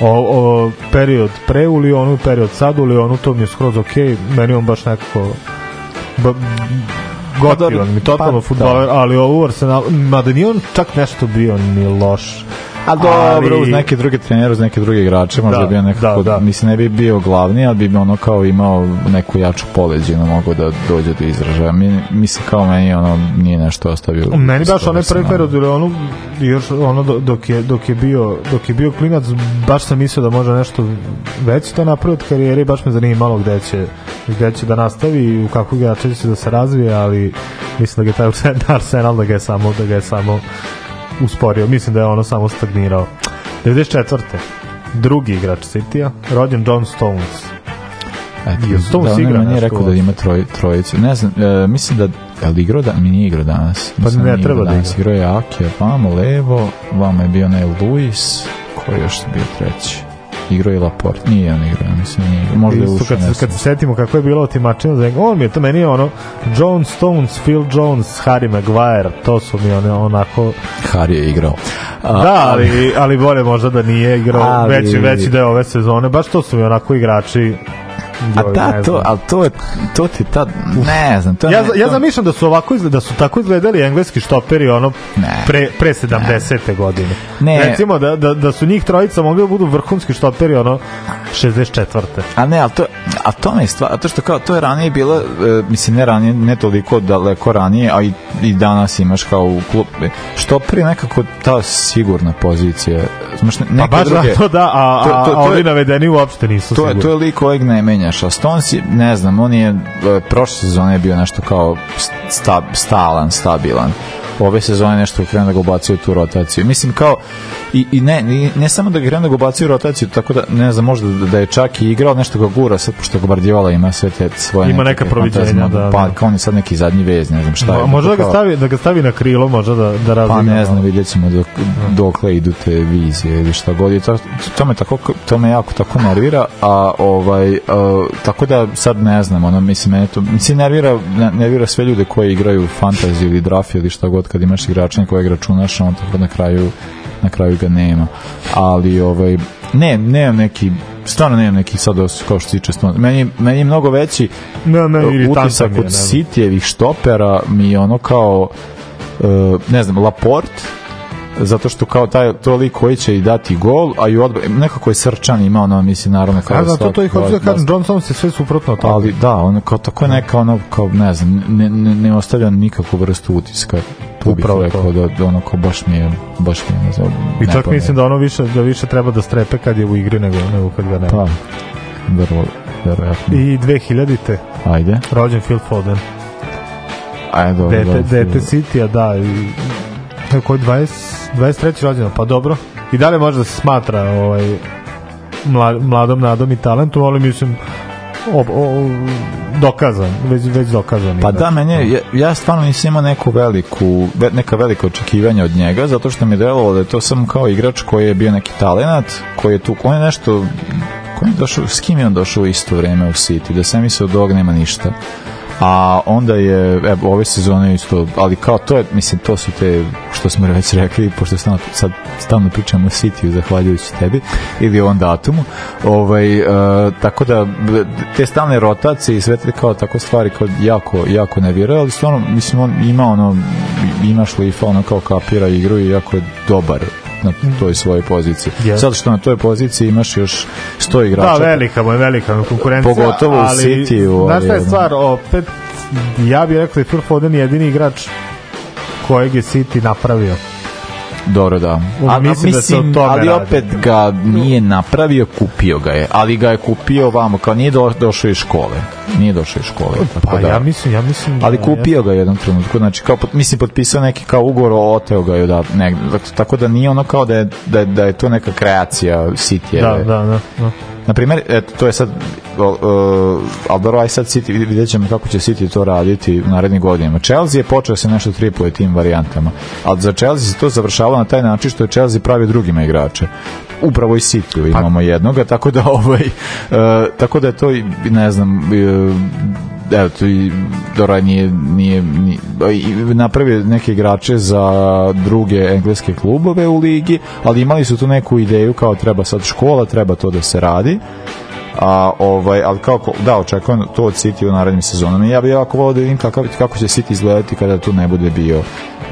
O, o, period pre u Lyonu, period sad u Lyonu, to mi je skroz ok, meni on baš nekako ba, gotivan mi, totalno pa, futbaler, ali ovo u Arsenalu, mada nije on čak nešto bio ni loš. A dobro, uz neke druge trenere, uz neke druge igrače, možda Da, bi bio nekako, da, da. mislim, ne bi bio glavni, ali bi ono kao imao neku jaču poleđinu, mogu da dođe do izražaja. Mi, mislim, kao meni, ono, nije nešto ostavio. Meni baš onaj sam, prvi ono. period u Lyonu, još ono do- dok je, dok je bio dok je bio klinac, baš sam mislio da može nešto već to napravi od karijere baš me zanimalo gde će, gde će da nastavi i u kakvog igrača će da se razvije, ali mislim da ga je taj Arsenal da ga je samo, da ga je samo usporio. Mislim da je ono samo stagnirao. 94. Drugi igrač City-a, rođen John Stones. Eto, to da, igra nešto rekao da ima troj, trojicu. Ne znam, e, mislim da je li igrao da mi nije igrao danas. Pa Mislim ne nije treba da igra. Igrao je Ake, vamo levo, vamo je bio onaj Luis, ko je još bio treći? Igrao je Laporte, nije on igrao, mislim nije igrao. Možda je ušao, kad, se- kad se setimo kako je bilo otimačino za on mi je to meni je ono John Stones, Phil Jones, Harry Maguire to su mi one onako Harry je igrao. A, da, ali, ali bolje možda da nije igrao Ali- veći, veći deo ove sezone baš to su mi onako igrači A da, ne to, ali to je, to ti tad, ne znam, to ja, ne, za- ja to- zamišljam da su ovako izgleda, da su tako izgledali engleski štoperi ono Ne. pre, pre 70. godine. Ne. Recimo da, da, da su njih trojica mogli da budu vrhunski štoperi ono 64. A ne, ali to, a to mi je stvar, to što kao, to je ranije bilo, e, mislim, ne ranije, ne toliko daleko ranije, a i, i danas imaš kao u klub, što prije nekako ta sigurna pozicija, znaš, ne, Pa baš druge, zato da, a, To- a, to- a to ovi je- navedeni uopšte nisu to sigurni. to je lik kojeg ne a Stones je, ne znam, on je, e, prošle sezone je bio nešto kao sta, stalan, stabilan. Ove sezone nešto krenu da ga ubacuju u tu rotaciju. Mislim kao i, i ne, ne, ne samo da ga krenu da ga ubacuju u rotaciju, tako da ne znam, možda da, da je čak i igrao nešto ga gura sad pošto ga Guardiola ima sve te svoje Ima neka proviđenja, fantazije, da, pa da. kao on je sad neki zadnji vez, ne znam šta je. Mo- Možda da ga Kao- stavi, da ga stavi na krilo, možda da, da Pa razigra. ne znam, vidjet ćemo dok, dokle idu te vizije ili šta god. I to, to, me tako, to me jako tako nervira, a ovaj, a, tako da sad ne znam, ono, mislim, mene to, mislim, nervira, ne- nervira sve ljude koji igraju fantasy ili draft ili šta god, kad imaš igrača na kojeg računaš, on tako na kraju na kraju ga nema. Ali, ovaj, ne, nemam neki, stvarno nemam neki sad kao što se tiče stvarno. Meni, meni je mnogo veći Ne, ne, iritantan utisak od ne. Sitijevih štopera mi je ono kao e, ne znam, Laporte zato što kao taj to lik koji će i dati gol, a i odbra, nekako je srčan ima ono, mislim, naravno kao znam, to, to i hoću da kažem, Johnson se sve suprotno toga. ali da, ono kao tako neka ono kao ne znam, ne, ne, ne ostavlja nikakvu vrstu utiska bih Upravo rekao to. da, da ono kao baš mi je baš mi je ne znam I čak mislim da ono više, da više treba da strepe kad je u igri nego, nego kad ga nema. pa vrlo verovatno I 2000-te, ajde rođen Phil Foden. ajde dobro, Dete, dobro. dete City-a, da. I, koji 20, 23. rođena, pa dobro. I dalje može da se smatra ovaj, mla, mladom nadom i talentom, ali mislim o, o, dokazan, već, već dokazan. Pa da, meni je, ja, ja stvarno nisam imao neku veliku, ve- neka velika očekivanja od njega, zato što mi delovalo da je to samo kao igrač koji je bio neki talenat, koji je tu, on je nešto, koji je došao, s kim je on došao u isto vreme u City, da sam mislio od ovog nema ništa. A onda je, evo, ove sezone isto, ali kao to je, mislim, to su te, što smo već rekli, pošto stalno, sad stalno pričamo o City, zahvaljujući tebi, ili o ovom datumu, ovaj, e, tako da, te stalne rotacije i sve te kao tako stvari kao jako, jako ne vjeruje, ali stvarno, mislim, on ima ono, ima šlifa, ono kao kapira igru i jako je dobar na toj svojoj poziciji. Yes. Sad što na toj poziciji imaš još 100 igrača. Da, velika mu je, velika mu konkurencija. Pogotovo u ali, Cityu, Znaš šta je stvar, opet, ja bih rekao da je Phil Foden jedini igrač kojeg je City napravio. Dobro, da. A, mislim da se o tome ali radi. opet ga nije napravio, kupio ga je. Ali ga je kupio vamo, kao nije do, došao iz škole. Nije došao iz škole. Tako Pa da, ja mislim, ja mislim... ali da kupio ga je jednom trenutku, znači kao, mislim, potpisao neki kao ugovor, oteo ga je da, ne, tako da nije ono kao da je, da, je- da je to neka kreacija City. Da, da, da. da. Na primjer, eto, to je sad, uh, aj sad City, vid- vidjet ćemo kako će City to raditi u narednim godinama. Chelsea je počeo se nešto tripuje tim varijantama, ali za Chelsea se to završavalo na taj način što je Chelsea pravio drugima igrače. Upravo i City imamo jednoga, tako da <laughs> ovaj, uh, tako da je to, ne znam, uh, evo to i Dora nije, nije, nije napravio neke igrače za druge engleske klubove u ligi, ali imali su tu neku ideju kao treba sad škola, treba to da se radi a ovaj ali kako da očekujem to od City u narednim sezonama. Ja bih jako volio da vidim kako, kako će City izgledati kada tu ne bude bio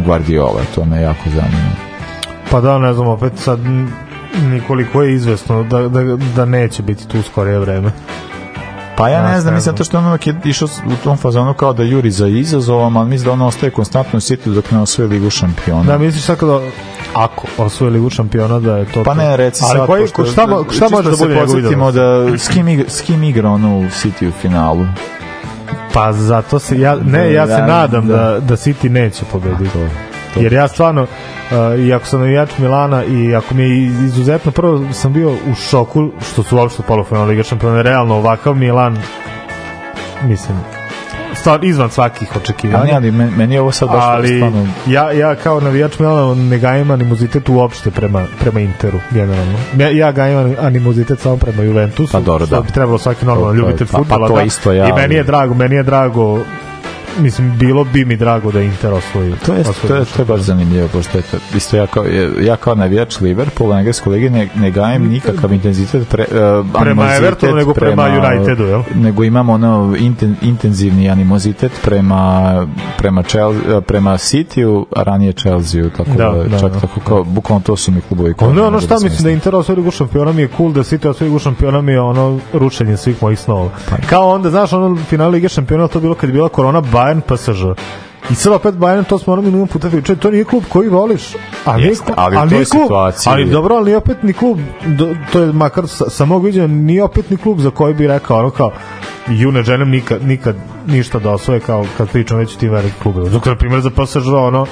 Guardiola to me jako zanima. Pa da, ne znam, opet sad nikoliko je izvesno da, da, da neće biti tu skorije vreme. Pa ja ne znam, mislim to što on uvek je išao u tom fazonu kao da juri za izazovom, ali mislim da on ostaje konstantno u City dok ne osvoji ligu šampiona. Da, misliš tako da ako osvoje ligu šampiona da je to Pa ne, reci Ali sad, koji, pošto- šta, mo- šta čisto može da bude njegov da s kim, igra, s kim igra ono u City u finalu? Pa zato se ja ne ja se Da, nadam da. da da City neće pobediti. To. Jer ja stvarno uh, i ako sam navijač Milana i ako mi je izuzetno prvo sam bio u šoku što su uopšte polufinal Liga šampiona realno ovakav Milan mislim stvar izvan svakih očekivanja. ali meni, meni je ovo sad baš ali stvarno... ja, ja kao navijač Milana ne gajim animozitet uopšte prema, prema Interu generalno. Ja, ja gajim animozitet samo prema Juventusu Pa dobro, da. bi trebalo svaki normalan je- ljubitelj pa- pa fudbala to da. isto ja, i meni je ali- drago meni je drago mislim bilo bi mi drago da Inter osvoji To je, osvoji to je, to je baš zanimljivo, pošto je to, isto ja kao, ja kao navijač Liverpoola, engleskoj ligi, ne, ne gajem nikakav intenzitet pre, uh, animozitet Evertonu, nego prema Unitedu, jel? Nego imam ono inten, intenzivni animozitet prema, prema, Chelsea, prema City-u, a ranije Chelsea-u, tako da, Da, da, čak da. tako kao, bukvalno to su mi klubovi. Ono, ono mogu šta da mislim da. Inter osvoji ligu šampiona mi je cool, da City osvoji ligu šampiona mi je ono rušenje svih mojih snova. Pa Kao onda, znaš, ono final Lige šampiona to bilo kad je bila korona Bayern PSG. I sad opet Bayern, to smo ono milion puta pričali, to nije klub koji voliš, a nije, klub- ali u a toj nije klub, situaciji- ali dobro, ali nije opet ni klub, do, to je makar sa, sa mog viđenja, nije opet ni klub za koji bi rekao, ono kao, ju ne želim nikad, nikad ništa da osvoje kao kad pričam već o tim velikim klubima. Dok, na primjer, za PSG, ono,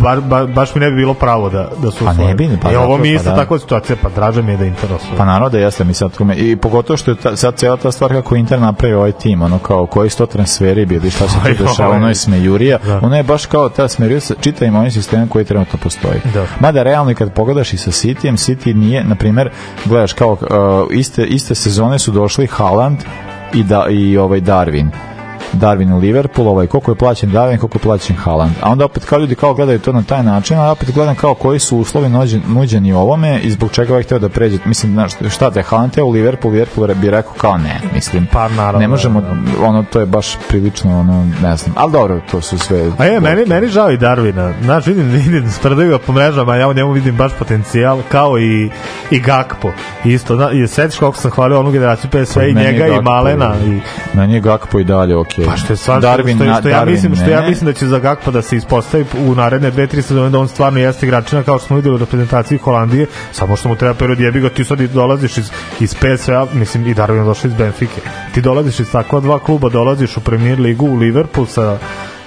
bar, ba, baš mi ne bi bilo pravo da, da su Pa osvoje. ne bi, pa I ovo mi je pa isto da. takva situacija, pa draže mi je da Inter osvoje. Pa naravno da jeste, mislim, tome. i pogotovo što je ta, sad cijela ta stvar kako Inter napravio ovaj tim, ono kao koji su to transferi bili, šta se tu <laughs> dešava, ono je smejurija, Da. ono je baš kao ta smejurija sa čitavim ovim sistemom koji trenutno postoji. Da. Mada realno i kad pogledaš i sa Cityjem, City nije, na primer, gledaš kao uh, iste, iste sezone su došli Haaland i, da, i ovaj Darwin. Darwin u Liverpool, ovaj, koliko je plaćen Darwin, koliko je plaćen Haaland. A onda opet kao ljudi kao gledaju to na taj način, a opet gledam kao koji su uslovi nuđen, nuđeni ovome i zbog čega ovaj hteo da pređe. Mislim, znaš, šta te Haaland teo u Liverpool, Liverpool bi rekao kao ne, mislim. Pa, naravno, Ne možemo, da, ono, to je baš prilično, ono, ne znam. Ali dobro, to su sve... A je, meni, meni žao i Darvina. Znaš, vidim, vidim, spredaju ga po mrežama, ja u njemu vidim baš potencijal, kao i, i Gakpo. Isto, zna, i setiš koliko sam hvalio onu generaciju PSV i njega i Malena. I, Meni je Gakpo i dalje okej. Pa što je stvarno, Darwin, što, na- što, ja Darwin mislim, što ja ne. mislim da će za Gakpo da se ispostavi u naredne dve, tri sezone da on stvarno jeste igračina kao što smo videli u reprezentaciji Holandije, samo što mu treba period jebi ga, ti sad i dolaziš iz, iz PSV-a, mislim i Darwin je došao iz Benfike. Ti dolaziš iz takva dva kluba, dolaziš u Premier ligu, u Liverpool sa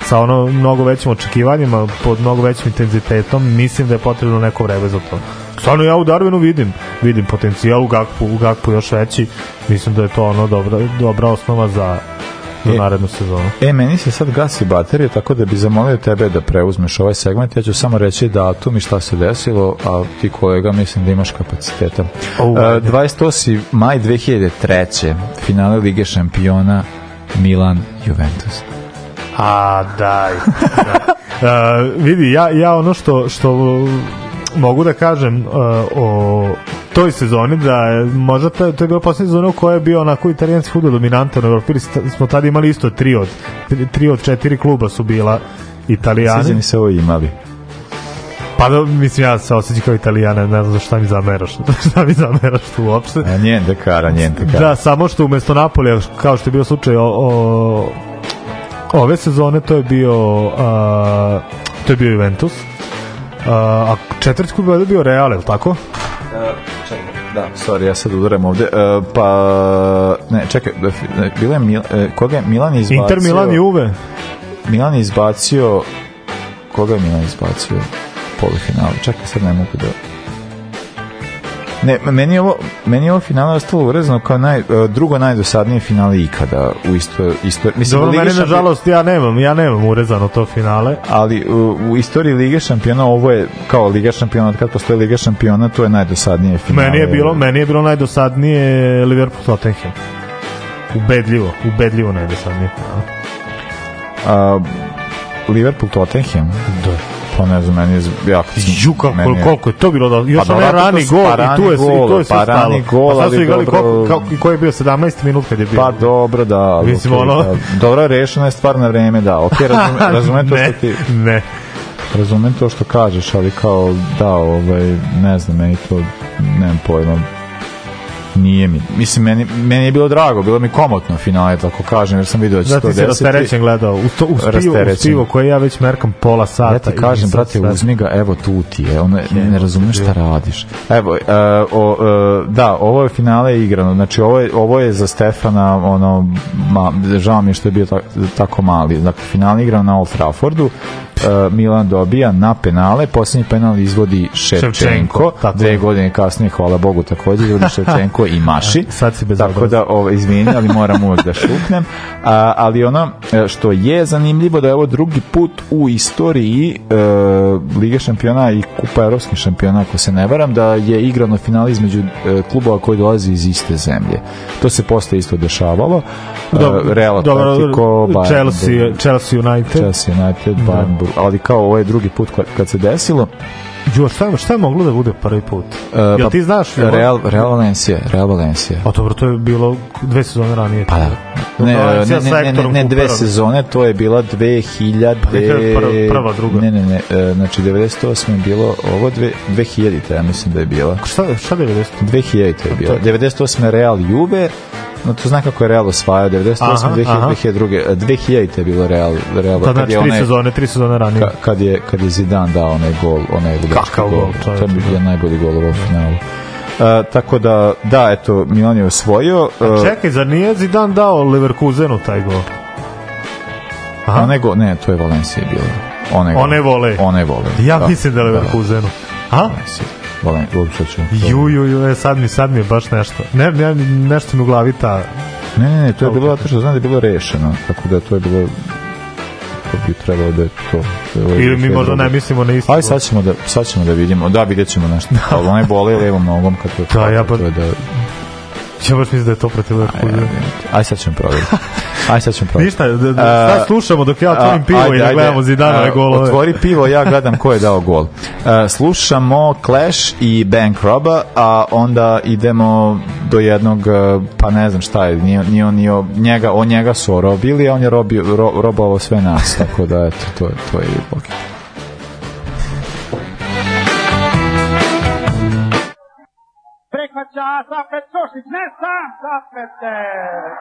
sa ono mnogo većim očekivanjima, pod mnogo većim intenzitetom, mislim da je potrebno neko vreme za to. Stvarno ja u Darwinu vidim, vidim potencijal u Gakpu, u Gakpu još veći. Mislim da je to ono dobra, dobra osnova za, za E, narednu sezonu. E, meni se sad gasi baterija, tako da bi zamolio tebe da preuzmeš ovaj segment. Ja ću samo reći datum i šta se desilo, a ti kolega mislim da imaš kapaciteta. O, Uh, ajde. 28. maj 2003. finale Lige šampiona Milan Juventus. A, daj. da. uh, vidi, ja, ja ono što, što mogu da kažem uh, o toj sezoni da je možda to, to je bila poslednja sezona u kojoj je bio onako italijanski fudbal dominantan u Evropi. Smo tada imali isto tri od tri od četiri kluba su bila italijani. Sviđa mi se ovo imali. Pa da, mislim, ja se osjećam kao italijana, ne znam za šta mi zameraš. <laughs> šta mi zameraš tu uopšte. A njen dekara, njen dekara. Da, samo što umesto Napolija, kao što je bio slučaj o, o, ove sezone, to je bio a, to je bio Juventus. A, a četvrti klub je bio Real, je li tako? Da, sorry, ja sad udaram ovde. Uh, pa, ne, čekaj, da, bilo je Mil, uh, koga je Milan izbacio? Inter, Milan i Juve. Milan je izbacio koga je Milan izbacio polufinale čekaj sad ne mogu da Ne, meni je ovo, meni je ovo finale ostalo urezano kao naj, e, drugo najdosadnije finale ikada u isto, isto mislim, Dobro, meni nažalost ja nemam, ja nemam urezano to finale. ali u, u istoriji Lige šampiona ovo je kao Liga šampiona, kad postoje Liga šampiona, to je najdosadnije finale. Meni je bilo, meni je bilo najdosadnije Liverpool Tottenham. Ubedljivo, ubedljivo najdosadnije finale. A, Liverpool Tottenham. Da. Pa ne znam, meni je jako... Ju, kako, meni je- koliko je to bilo da još Pa onaj dobro, rani gol pa i tu je rani i tu gol, je sve pa stalo. rani gol, a sad su igrali dobro- koliko, kako, koji je bio 17 minut kad je bio. Pa dobro, da. Mislim, okej, ono- da. Dobro, rešeno je stvar na vreme, da. Ok, <laughs> razumem, razumem to što ti... ne. Razumem to što kažeš, ali kao, da, ovaj, ne znam, meni to, nemam pojma, nije mi. Mislim, meni, meni je bilo drago, bilo mi komotno finale, tako kažem, jer sam vidio da će Da to ti si desiti. rasterećen gledao. U, to, u, spivo, u koje ja već merkam pola sata. Ja ti kažem, brate, uzmi ga, evo tu ti je, ono, ne razumeš šta radiš. Evo, uh, o, uh, da, ovo je finale igrano, znači ovo je, ovo je za Stefana, ono, ma, žao mi je što je bio ta, tako mali, dakle, finale igrano na Old Traffordu, Milan dobija na penale, posljednji penal izvodi Ševčenko, Ševčenko, tako dve je. godine kasnije, hvala Bogu, takođe izvodi <laughs> Ševčenko i Maši. Sad si bez Tako da, ovo, izvini, ali moram uvek da šupnem. A, ali ono e, što je zanimljivo da je ovo drugi put u istoriji e, Lige šampiona i Kupa evropskih šampiona, ako se ne varam, da je igrano finale između e, klubova koji dolaze iz iste zemlje. To se posle isto dešavalo. E, Dobro, Real Atletico, Bayern, Chelsea, Chelsea United. Chelsea United, Bayern, Bur- ali kao ovo je drugi put kad, se desilo. Jo, šta, šta je moglo da bude prvi put? E, Jel ti znaš? Real, Real Valencija, Real Valencija. A dobro, to je bilo dve sezone ranije. Pa da. Ne, ne, ne, ne, ne, dve sezone, to je bila 2000... Pa prva- prva, druga. Ne, ne, ne, e, znači 98 je bilo, ovo dve, 2000 ja mislim da je bila. Šta, šta 90? 2000 je bila. 98 je Real Juve, no to zna kako je Real osvajao, 98, Aha, 2000, aha. 2002, 2000 je bilo Real, Real Pa znači tri sezone, tri sezone ranije. ka, kad je kad je Zidane dao onaj gol, onaj gol. gol, to je bio najbolji gol u ovom finalu. tako da, da, eto, Milan je osvojio. Uh, Čekaj, zar nije Zidane dao Leverkusenu taj gol? Aha. One go, ne, to je Valencija bilo. One, go- One vole. One vole. Ja mislim da je Leverkusenu. A? Valencija. Valen, uopšte ću. Ju, ju, ju, e, sad mi, sad mi je baš nešto. Ne, ne, nešto mi u glavi ta... Ne, ne, ne, to je bilo zato što znam da je bilo rešeno, tako da to je bilo to bi trebalo da je to. to Ili mi možda ne mislimo na isto. Aj sad ćemo da sad ćemo da vidimo. Da, vidjet ćemo nešto. Ali onaj bole levom nogom kad to. Da, ja pa- to da Ja baš mislim da je to protiv Leverkusena. Aj sad ćemo provjeriti. Aj sad ćemo provjeriti. <laughs> Ništa, da, da, sad slušamo dok ja otvorim pivo ajde, i da gledamo Zidanove golove. Otvori pivo, ja gledam ko je dao gol. Slušamo Clash i Bank Roba, a onda idemo do jednog, pa ne znam šta je, nije, nije on, nije, on- njega, on njega su robili, a on je robio, ro, robovao sve nas, tako da eto, to, je- to je not a at sausage. That's up at there.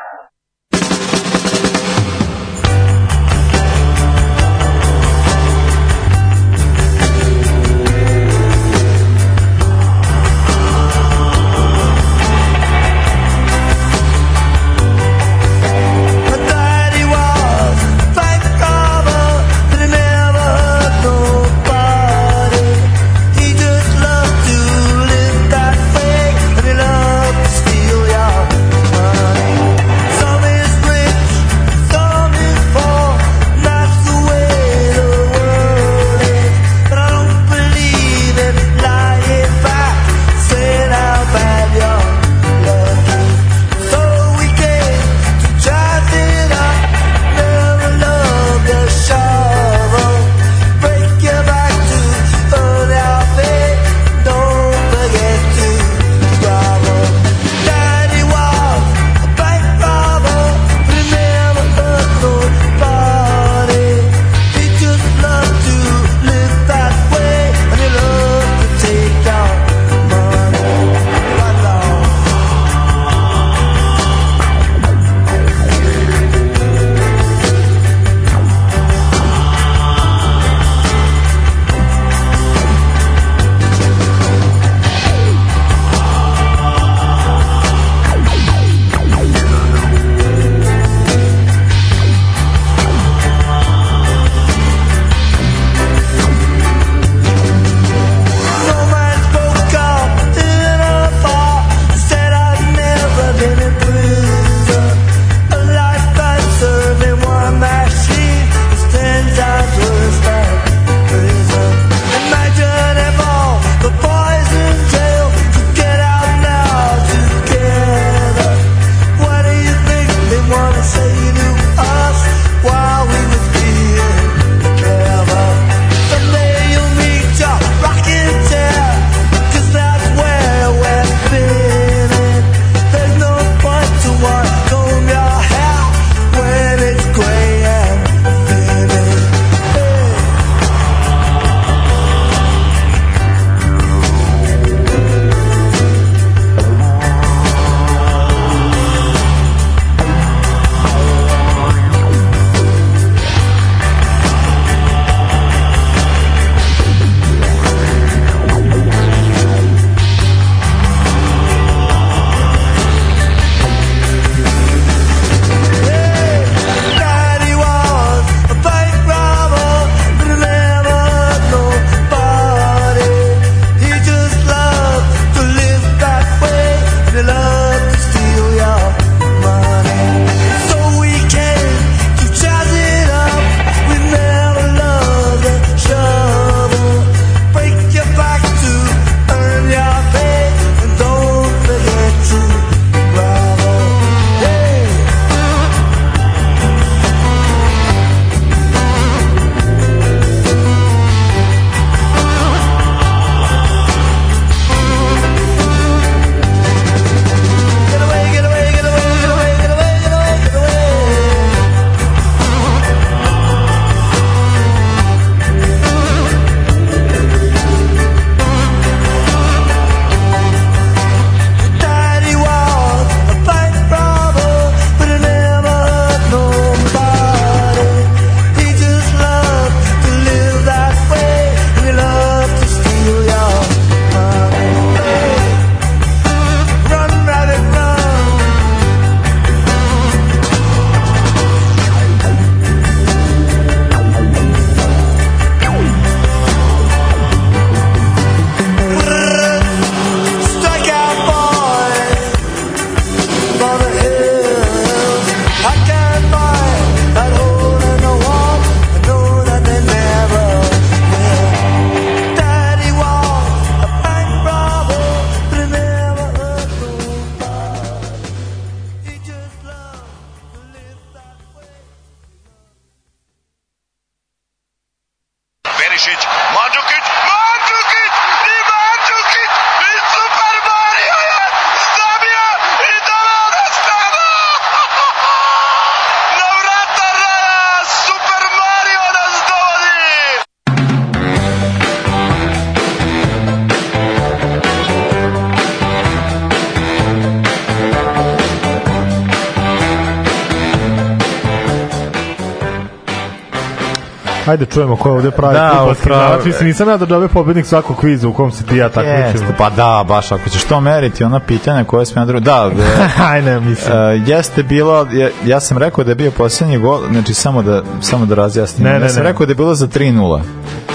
Ajde čujemo ko je ovde pravi Da, fudbalski pravi- igrač. Mislim, nisam ja da dobio pobednik svakog kviza u kom se ti ja takmičimo. Jeste, pa da, baš ako ćeš to meriti, ona pitanja koje smo ja drugo... Da, e, <laughs> Ajde, mislim. e, jeste bilo, ja, ja sam rekao da je bio posljednji gol, znači samo da, samo da razjasnim. Ne, ja ne, sam ne. rekao da je bilo za 3-0,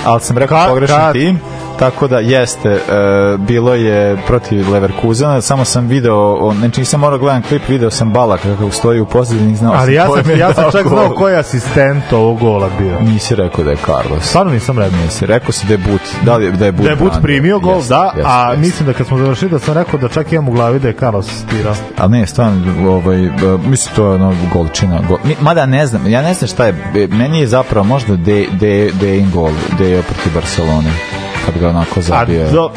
ali sam rekao pogrešan tim, tako da jeste, e, bilo je protiv Leverkusena, samo sam video, znači nisam morao gledam klip, video sam Balaka kako stoji u pozadini, znao Ali ja sam, je ja sam čak znao <laughs> ko je asistent ovog gola bio. Nisi rekao da je Carlos. Stvarno nisam rekao. Nisi, rekao si da je But, da, li je, da je But, Da je But branio. primio gol, Jeste, da, jeste, a jeste. mislim da kad smo završili da sam rekao da čak imam u glavi da je Carlos asistirao. Ali ne, stvarno, ovaj, e, mislim to je ono golčina. Gol. Mada ne znam, ja ne znam šta je, e, meni je zapravo možda de, de, Dein gol, Deo protiv Barcelone, kad ga onako A, zabije. do,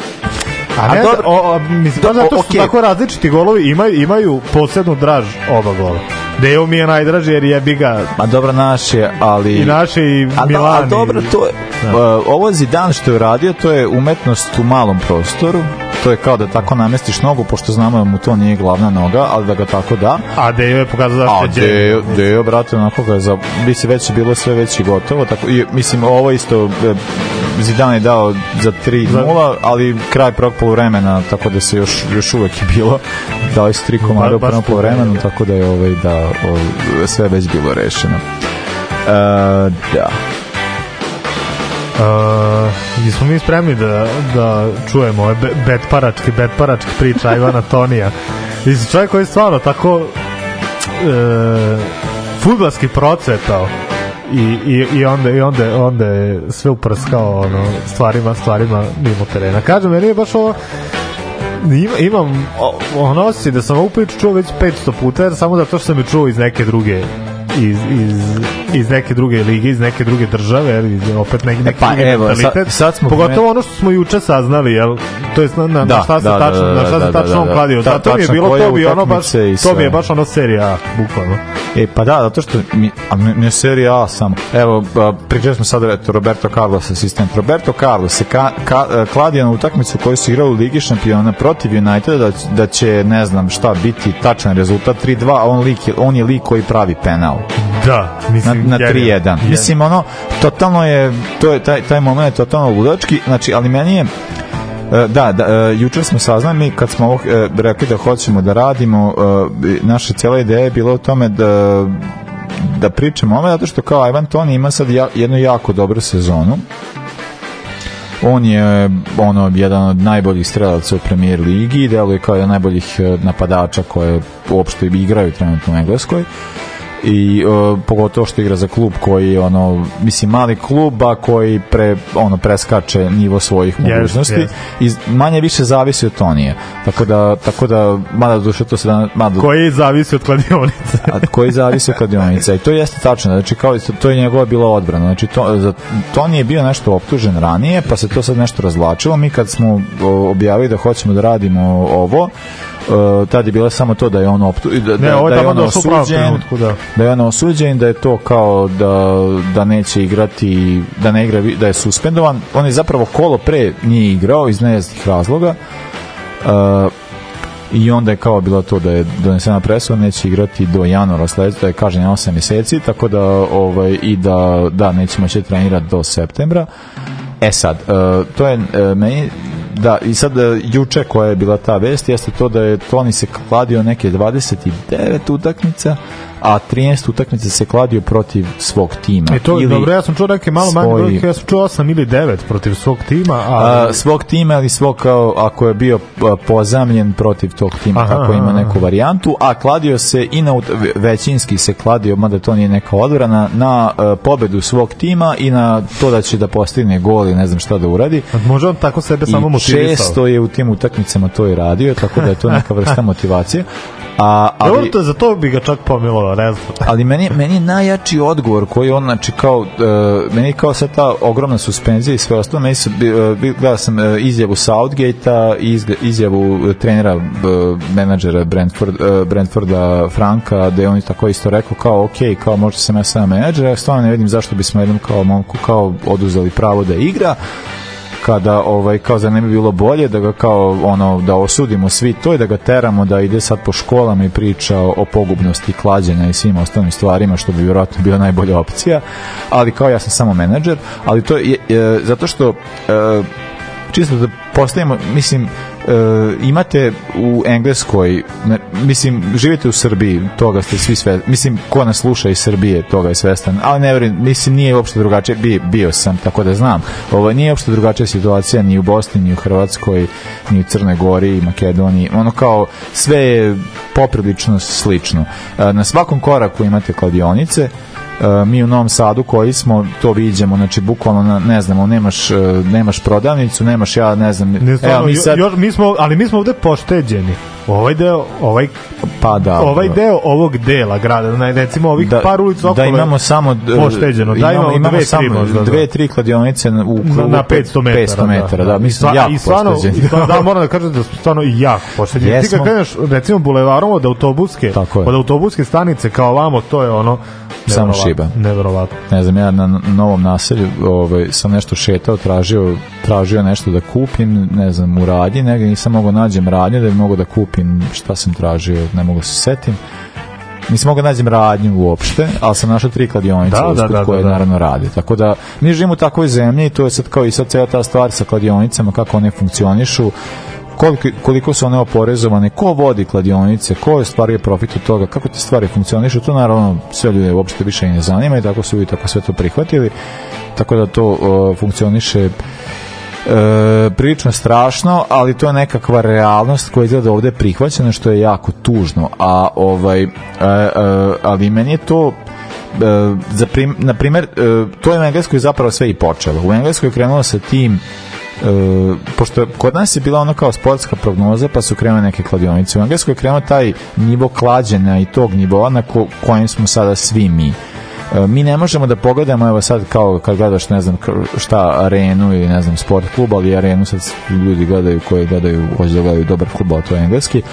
a, A ne, dobro- o, o, mislim, Do- baš zato što okej. su tako različiti golovi, imaju, imaju posebnu draž oba gola. Deo mi je najdraži jer jebi ga Ma dobro, naš je, ali... i naše i A, Milan. a dobro, to je, uh, ovo Zidane što je uradio, to je umetnost u malom prostoru, to je kao da tako namestiš nogu, pošto znamo da mu to nije glavna noga, ali da ga tako da. A Deo je pokazao zašto A je đenije. Deo, Deo, brate, onako ga je za, bi se već bilo sve već i gotovo, tako, i, mislim, ovo isto, e, Zidane je dao za 3-0, ali kraj prvog polovremena, tako da se još, još uvek je bilo, dali su tri komada u prvom polovremenu, tako da je ovaj, da, ovaj, sve već bilo rešeno. E, da. Uh, jesmo mi spremni da, da čujemo ove be- betparačke, betparačke priča Ivana Tonija. Mislim, čovjek koji je stvarno tako uh, futbalski procvetao i, i, i onda, i onda, onda je sve uprskao ono, stvarima, stvarima mimo terena. Kažem, meni je baš ovo ima, imam ono osjećaj da sam ovu priču čuo već 500 puta jer samo zato što sam je čuo iz neke druge iz, iz, iz neke druge lige, iz neke druge države, jer iz, opet neki, neki pa drugi evo, mentalitet. sad- sad smo Pogotovo ono što smo juče saznali, jel, to jest na, na, Da, na šta se da, tačno, da, da, na šta da, se da, tačno da, on da. kladio. Ta- Zato mi je bilo, to bi ono baš, to mi je baš ono serija bukvalno. E, pa da, zato što mi, a ne, serija A samo. Evo, pričali smo sad eto, Roberto Carlos asistent. Roberto Carlos se ka, ka, kladio na utakmicu koju su igrali u Ligi šampiona protiv Uniteda da, da će, ne znam šta, biti tačan rezultat 3-2, a on, lik, on je lik koji pravi penal Da, na, mislim, na genijalno. 3-1. Mislim, ono, totalno je, to je, taj, taj moment je totalno ludački, znači, ali meni je, Da, da, e, jučer smo saznali kad smo ovo e, rekli da hoćemo da radimo, e, naša cijela ideja je bila u tome da da pričamo o zato što kao Ivan Toni ima sad jednu jako dobru sezonu. On je ono jedan od najboljih strelaca u premier ligi, deluje kao jedan od najboljih e, napadača koje uopšte igraju trenutno u Engleskoj i uh, pogotovo što igra za klub koji je ono mislim mali klub a koji pre ono preskače nivo svojih mogućnosti jest. i manje više zavisi od Tonije tako da tako da mada duše to se da mada Koji zavisi od kladionice. a koji zavisi od kladionica i to jeste tačno. Znači kao to je njegova bila odbrana. Znači to, za, Toni je bio nešto optužen ranije pa se to sad nešto razvlačilo. Mi kad smo objavili da hoćemo da radimo ovo Uh, tad je bilo samo to da je on optu, da, Ne, da, ovo je da je on pravom osuđen trenutku, da. da je on osuđen da je to kao da, da neće igrati da ne igra da je suspendovan. On je zapravo kolo pre nije igrao iz nejasnih razloga. Uh, i onda je kao bilo to da je donesena presuda neće igrati do januara sledeće da je kažnjen 8 mjeseci tako da ovaj i da da neće moći trenirati do septembra. E sad uh, to je uh, meni da i sad uh, juče koja je bila ta vest jeste to da je Toni se kladio neke 29 utakmica a 13 utakmica se kladio protiv svog tima E to, Ili dobro, ja sam čuo neke malo manje svoj- brojke, ja sam čuo 8 ili 9 protiv svog tima, a, A, svog tima ili svog kao ako je bio pozamljen protiv tog tima Aha, kako ima neku varijantu a kladio se i na većinski se kladio mada to nije neka odbrana na a, pobedu svog tima i na to da će da postigne gol i ne znam šta da uradi. Može on tako sebe samo i motivisao. često je u tim utakmicama to i radio tako da je to neka vrsta <laughs> motivacije. A, Dobro, ali, to, za to bi ga čak pomilovao, ne znam. ali meni, meni je najjači odgovor koji on, znači kao, uh, meni kao sad ta ogromna suspenzija i sve ostalo, meni su, uh, bi- gledao sam uh, izjavu Southgate-a, i izg- izjavu trenera, uh, menadžera Brentford, uh, Brentforda Franka, da je on tako isto rekao kao, ok, kao možda sam ja sam menadžer, ja stvarno ne vidim zašto bismo jednom kao momku kao oduzeli pravo da igra, kada ovaj kao za ne bi bilo bolje da ga kao ono da osudimo svi to i da ga teramo da ide sad po školama i priča o, pogubnosti klađenja i svim ostalim stvarima što bi vjerojatno bila najbolja opcija. Ali kao ja sam samo menadžer ali to je, je zato što e, čisto da postavimo, mislim, e, imate u Engleskoj, ne, mislim, živite u Srbiji, toga ste svi sve, mislim, ko nas sluša iz Srbije, toga je svestan, ali ne verujem, mislim, nije uopšte drugačije, bio, bio sam, tako da znam, ovo nije uopšte drugačija situacija ni u Bosni, ni u Hrvatskoj, ni u Crnoj Gori, Makedoniji, ono kao, sve je poprilično slično. E, na svakom koraku imate kladionice, mi u Novom Sadu koji smo to viđemo znači bukvalno na, ne znamo nemaš uh, nemaš prodavnicu nemaš ja ne znam Ne, stvarno, evo mi sad još, mi smo, ali mi smo ovde pošteđeni. Ovaj deo, ovaj, pa da ovaj deo ovog dela grada, na, recimo ovih da, par ulica okolo da imamo samo uh, pošteđeno. Da imamo, imamo dve, tri samo možda. da. dve tri kladionice u krugu na, na 500 metara. 500 metara da, I mislim sva- jako i stvarno, stvarno, da, <laughs> moram da kažem da smo stvarno jako pošteđeni. Ti kad kreneš, recimo, bulevarom od autobuske, od autobuske stanice kao vamo, to je ono, Samo šiba. Neverovatno. ne znam, ja na novom naselju ovaj, sam nešto šetao, tražio, tražio nešto da kupim, ne znam, u radnji, negdje nisam mogao nađem radnju da bi mogao da kupim šta sam tražio, ne mogu se setim. Nisam mogao da nađem radnju uopšte, ali sam našao tri kladionice Da, da, da, koje da, da. naravno rade. Tako da mi živimo u takvoj zemlji i to je sad kao i sad cela ta stvar sa kladionicama, kako one funkcionišu, koliko, koliko su one oporezovane, ko vodi kladionice, ko je stvari profit od toga, kako te stvari funkcionišu, to naravno sve ljude uopšte više i ne zanima i tako su i tako sve to prihvatili, tako da to uh, funkcioniše e, prilično strašno, ali to je nekakva realnost koja izgleda ovde prihvaćena što je jako tužno, a ovaj e, e, ali meni je to e, za prim, na primer, e, to je u Engleskoj zapravo sve i počelo. U Engleskoj je krenulo sa tim e, pošto kod nas je bila ono kao sportska prognoza pa su krenule neke kladionice. U Engleskoj je krenuo taj nivo klađenja i tog nivoa na ko, kojem smo sada svi mi. E, mi ne možemo da pogledamo evo sad kao kad gledaš ne znam šta arenu ili ne znam sport klub ali arenu sad ljudi gledaju koji gledaju hoće da gledaju dobar a to je engleski e,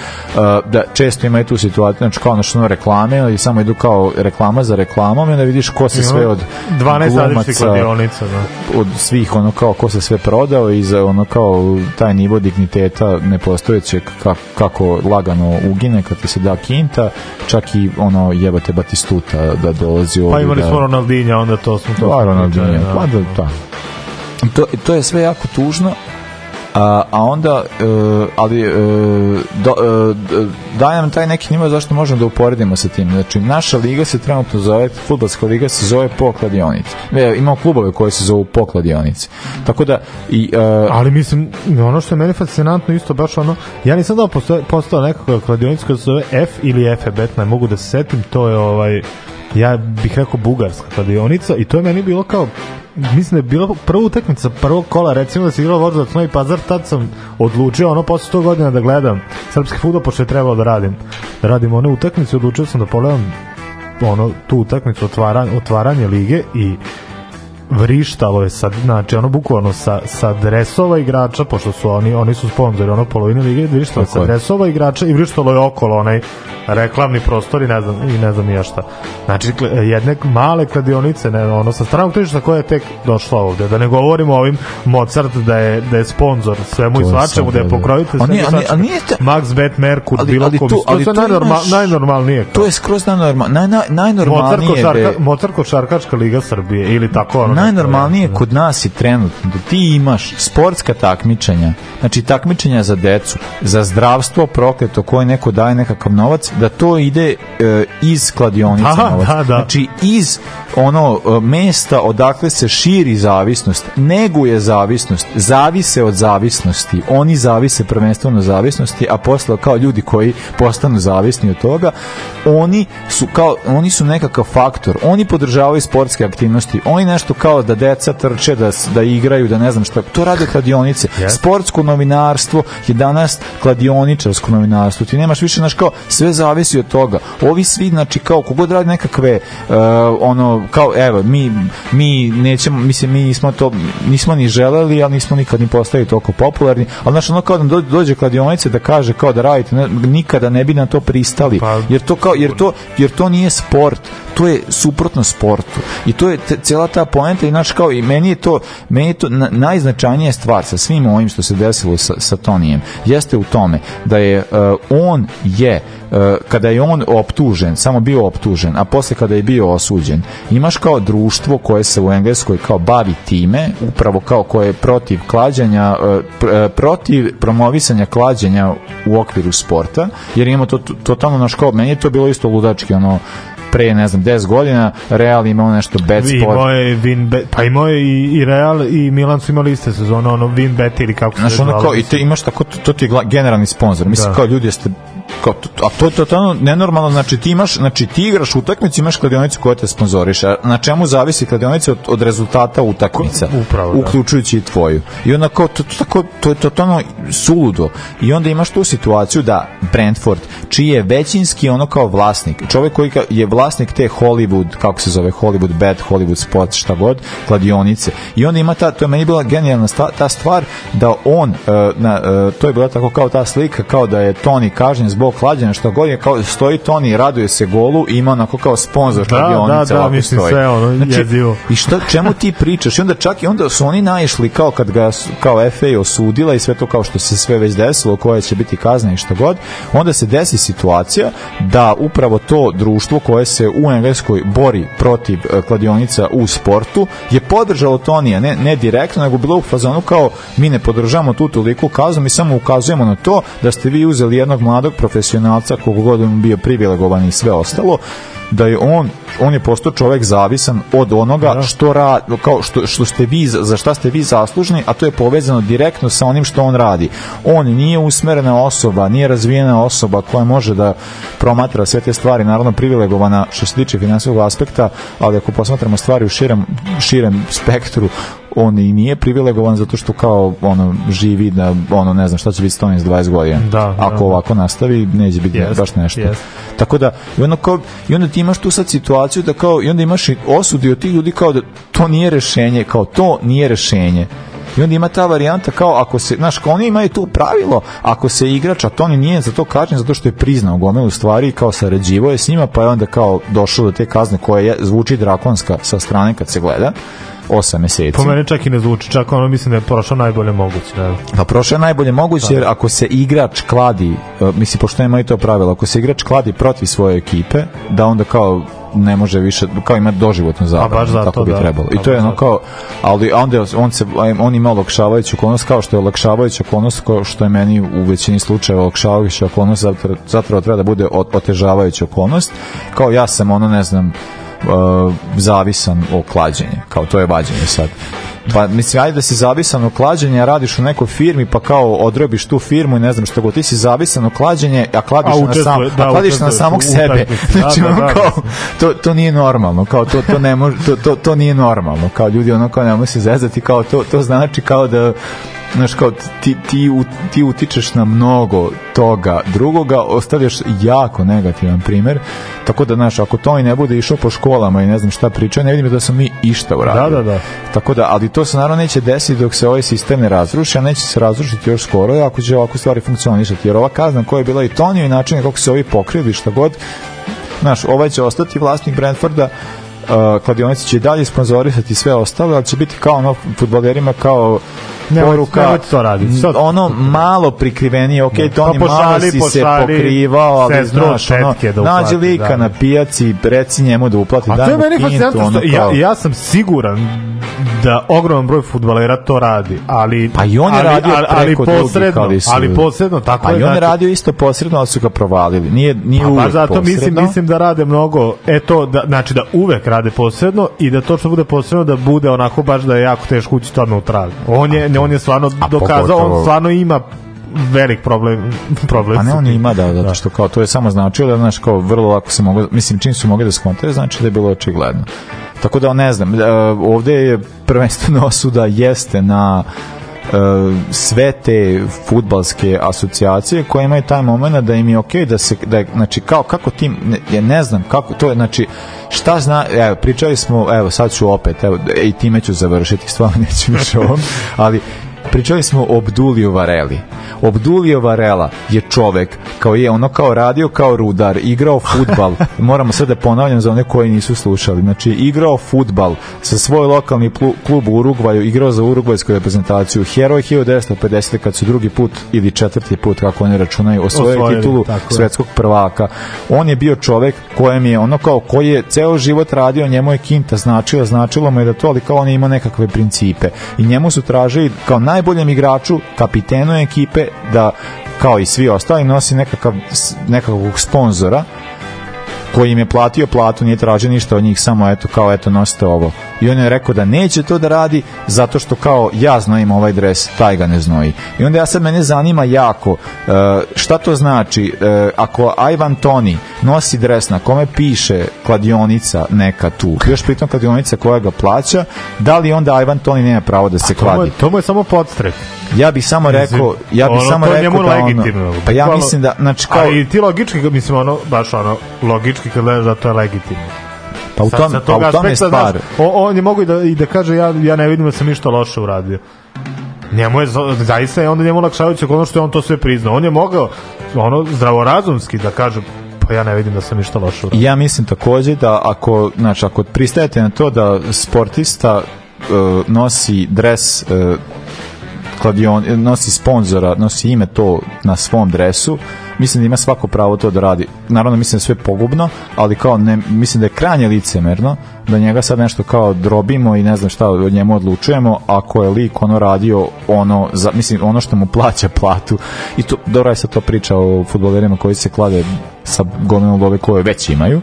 da često imaju tu situaciju znači kao ono reklame ili samo idu kao reklama za reklamom i onda vidiš ko se sve od 12 različitih glumaca, kladionica, da. od svih ono kao ko se sve prodao i za ono kao taj nivo digniteta nepostojećeg ka, kako lagano ugine kad ti se da kinta čak i ono jebate Batistuta da dolazi ovdje Pa imali da, smo Ronaldinja, onda to smo to. Pa, Ronaldinho, Da. pa da, da. I To, to je sve jako tužno, a, a onda, e, ali e, do, e, d- daje nam taj neki nivo zašto možemo da uporedimo sa tim. Znači, naša liga se trenutno zove, futbolska liga se zove po kladionici. E, imamo klubove koje se zovu po kladionici. Tako da, i, e, Ali mislim, ono što je meni fascinantno isto baš ono, ja nisam da postoje, postao nekakva kladionica koja se zove F ili FBet, ne mogu da se setim, to je ovaj, ja bih rekao bugarska kladionica i to je meni bilo kao mislim da je bila prva utakmica prvog kola recimo da se igralo Voždovac Novi Pazar tad sam odlučio ono posle 100 godina da gledam srpski fudbal pošto je trebalo da radim da radim one utakmice odlučio sam da pogledam ono tu utakmicu otvaranje, otvaranje lige i vrištalo je sad, znači ono bukvalno sa, sa dresova igrača, pošto su oni, oni su sponzori ono polovine lige, vrištalo Tako sa je. dresova igrača i vrištalo je okolo onaj reklamni prostor i ne znam, i ne znam ja šta. Znači, jedne male kladionice, ne, ono, sa stranog tržišta koja je tek došla ovde. Da ne govorimo o ovim Mozart da je, da je sponsor svemu i To svačemu, da je da, da. pokrovitelj A svemu i svačemu. Max Bet, Merkur, Ali- bilo ali ko. tu- To ali je tu najnormal, imaš- najnormalnije. to je skroz najnormal, naj, naj, Mozart najnormalnije košarka, be- Mozart košarkaška liga Srbije ili tako ono. Najnormalnije kod nas je trenutno da ti imaš sportska takmičenja, znači takmičenja za decu, za zdravstvo prokleto koje neko daje nekakav novac, da to ide e, iz kladionica Da, novac. da, da. Znači iz ono e, mesta odakle se širi zavisnost, neguje zavisnost, zavise od zavisnosti, oni zavise prvenstveno zavisnosti, a posle kao ljudi koji postanu zavisni od toga, oni su kao oni su nekakav faktor, oni podržavaju sportske aktivnosti, oni nešto kao da deca trče, da, da igraju, da ne znam šta, to rade kladionice. Sportsko novinarstvo je danas kladioničarsko novinarstvo. Ti nemaš više, znaš, kao sve zavisi od toga. Ovi svi, znači, kao kogod radi nekakve uh, ono, kao, evo, mi, mi nećemo, mislim, mi nismo to, nismo ni želeli, ali nismo nikad ni postali toliko popularni, ali znaš, ono kao da do- dođe kladionice da kaže kao da radite, ne, nikada ne bi na to pristali, Pa- jer to kao, jer to, jer to nije sport, to je suprotno sportu. I to je te, cijela ta poenta i znaš kao i meni je to, meni je to na, najznačajnija stvar sa svim ovim što se desilo sa, sa Tonijem jeste u tome da je uh, on je uh, kada je on optužen, samo bio optužen, a posle kada je bio osuđen, imaš kao društvo koje se u Engleskoj kao bavi time, upravo kao koje je protiv klađanja, uh, pr- uh, protiv promovisanja klađenja u okviru sporta, jer imamo to- totalno naš kao, meni je to bilo isto ludački, ono, pre, ne znam, 10 godina, Real imao nešto bad sport. Imao je Winbet, pa imao je i, i Real i Milan su imali iste sezone, ono Winbet ili kako se Znaš, ono kao, i te imaš tako, to, to ti je generalni sponsor. Mislim, Da. kao ljudi jeste kao, to- a to je totalno nenormalno, znači ti imaš, znači ti igraš utakmicu, imaš kladionicu koja te sponzoriše. A Na čemu zavisi kladionica od, od rezultata utakmica? Upravo, da. Uključujući i tvoju. I onda kao, to, to, tako, to je totalno suludo. I onda imaš tu situaciju da Brentford, čiji je većinski ono kao vlasnik, čovjek koji je vlasnik te Hollywood, kako se zove, Hollywood Bet, Hollywood Sports, šta god, kladionice. I onda ima ta, to je meni bila genijalna sta, ta stvar da on, e, na, e, to je bila tako kao ta slika, kao da je Toni kažnjen zbog klađenja, šta god je, kao stoji Toni, raduje se golu i ima onako kao sponsor Da, kladionice. da, da, mislim, stoji. sve ono, jezivo. I šta, čemu ti pričaš? I onda čak i onda su oni naišli kao kad ga kao FA osudila i sve to kao što se sve već desilo, koja će biti kazna i šta god, onda se desi situacija da upravo to društvo koje se u Engleskoj bori protiv e, kladionica u sportu je podržalo Tonija, ne, ne direktno, nego bilo u fazonu kao mi ne podržavamo tu toliku kaznu, mi samo ukazujemo na to da ste vi uzeli jednog mladog profesionalca kogu god on bio privilegovan i sve ostalo, da je on on je postao čovek zavisan od onoga što ra, kao što, što ste vi za šta ste vi zaslužni, a to je povezano direktno sa onim što on radi. On nije usmerena osoba, nije razvijena osoba koja može da promatra sve te stvari, naravno privilegovana što se tiče finansijskog aspekta, ali ako posmatramo stvari u širem, širem spektru, on i nije privilegovan zato što kao ono živi da ono ne znam šta će biti s Tony s 20 godina. Da, ako da. ovako nastavi neće biti Jest, baš nešto. jest. Tako da, i onda, kao, i onda ti imaš tu sad situaciju da kao, i onda imaš i osudi od tih ljudi kao da to nije rešenje, kao to nije rešenje. I onda ima ta varijanta kao ako se, znaš, kao oni imaju tu pravilo, ako se igrač, a Toni nije za to kažnjen zato što je priznao gomilu stvari kao sarađivo je s njima, pa je onda kao došao do te kazne koja je, zvuči drakonska sa strane kad se gleda, osam meseci. Po mene čak i ne zvuči, čak ono mislim da je prošao najbolje moguće. Da. Pa prošlo je najbolje moguće jer ako se igrač kladi, uh, mislim pošto ima i to pravilo, ako se igrač kladi protiv svoje ekipe, da onda kao ne može više, kao ima doživotnu zabranu, zato, kako bi da. trebalo. I Pa to je ono kao, ali onda on, se, on ima olakšavajuću okolnost kao što je olakšavajuća okolnost kao što je meni u većini slučajeva olakšavajuća okolnost zapravo, zapravo treba da bude ot- otežavajuća okolnost. Kao ja sam ono ne znam uh, zavisan o klađenje, kao to je vađenje sad. Pa mislim, ajde da si zavisan o klađenje, a radiš u nekoj firmi, pa kao odrobiš tu firmu i ne znam što god, ti si zavisan o klađenje, a kladiš A na, sam, da, a kladiš na samog sebe. <laughs> Da, Znači, da, ono da, kao, to, to nije normalno, kao to, to ne može, to, to, to nije normalno, kao ljudi ono kao nemoj se zezati, kao to, to znači kao da znaš kao ti, ti, ti utičeš na mnogo toga drugoga, ostavljaš jako negativan primer, tako da znaš, ako to i ne bude išao po školama i ne znam šta priča, ne vidim da smo mi išta uradili. Da, da, da. Tako da, ali to se naravno neće desiti dok se ovaj sistem ne razruši, a neće se razrušiti još skoro, ako će ovako stvari funkcionisati. Jer ova kazna koja je bila i Tonio i način kako se ovi pokrili, šta god, znaš, ovaj će ostati vlasnik Brentforda, uh, kladionici će i dalje sponzorisati sve ostalo, ali će biti kao ono futbolerima kao poruka nemojte to raditi. Sad- ono malo prikrivenije ok, to Pa oni malo pošalji- si se pošalji pokrivao ali sestru znaš, ono, tetke da nađi uplati, lika da. na pijaci reci njemu da uplati A to je meni fascinantno ono ja, ja sam siguran da ogroman broj fudbalera to radi, ali Pa i on je ali, radio ali, ali preko drugih, posredno, ali su- ali posredno tako Pa je. i on je znači- radio isto posredno, ali su ga provalili. Nije, nije Pa uvek baš zato mislim, posredno. mislim da rade mnogo, eto, da, znači da uvek rade posredno i da to što bude posredno da bude onako baš da je jako teško ući stvarno u trag. On je, on je stvarno a dokazao, pogotovo- on stvarno ima velik problem <laughs> problem Pa ne, on ima da, zato što kao, to je samo značilo da, znaš, kao vrlo lako se mogu, mislim, čim su mogli da skontaju, znači da je bilo očigledno. Tako da, ne znam, e, ovde je prvenstveno osuda jeste na sve te futbalske asocijacije koje imaju taj moment da im je okej da se da znači kao kako tim ne, ne znam kako to je znači šta zna evo pričali smo evo sad ću opet evo i time ću završiti stvarno neću više ovom ali pričali smo o Obduliju Vareli. Obdulio Varela je čovek kao je ono kao radio kao rudar, igrao futbal. <laughs> Moramo sad da ponavljam za one koji nisu slušali. Znači, igrao futbal sa svoj lokalni klub u Urugvaju, igrao za urugvajsku reprezentaciju. Heroj 1950. kad su drugi put ili četvrti put, kako oni računaju, osvojili Osvojili, titulu je. svetskog prvaka. On je bio čovek kojem je ono kao koji je ceo život radio, njemu je kinta značila, značilo mu je da to, ali kao on je imao nekakve principe. I njemu su tražili kao najboljem igraču, kapitenu ekipe, da kao i svi ostali nosi nekakav, nekakvog sponzora koji im je platio platu, nije tražio ništa od njih, samo eto, kao eto, nosite ovo. I on je rekao da neće to da radi zato što kao ja znojim ovaj dres, taj ga ne znoji. I onda ja sad mene zanima jako e, šta to znači e, ako Ivan Toni nosi dres na kome piše kladionica neka tu, još pritom kladionica koja ga plaća, da li onda Ivan Toni nema pravo da se To kladi? to mu je samo podstrek. Ja bih samo rekao, ja bih Ono, samo rekao da ono, legitimno. pa ja mislim da, znači kao, A i ti logički, mislim, ono, baš ono, logički kad gledaš da to je legitimno. Pa u Sa- tom, sa pa u tome je stvar. znaš, o- on je mogu i da, i da kaže ja, ja ne vidim da sam ništa loše uradio. Njemu je, za- zaista je onda njemu lakšavajuće ono što je on to sve priznao. On je mogao ono zdravorazumski da kaže pa ja ne vidim da sam ništa loše uradio. Ja mislim takođe da ako, znači, ako pristajete na to da sportista e, nosi dres e, kladion, nosi sponzora, nosi ime to na svom dresu, mislim da ima svako pravo to da radi. Naravno, mislim da sve pogubno, ali kao ne, mislim da je krajnje licemerno da njega sad nešto kao drobimo i ne znam šta od njemu odlučujemo ako je lik ono radio ono, za, mislim, ono što mu plaća platu i to, dobro je sad to priča o futbolerima koji se klade sa gomilom love koje već imaju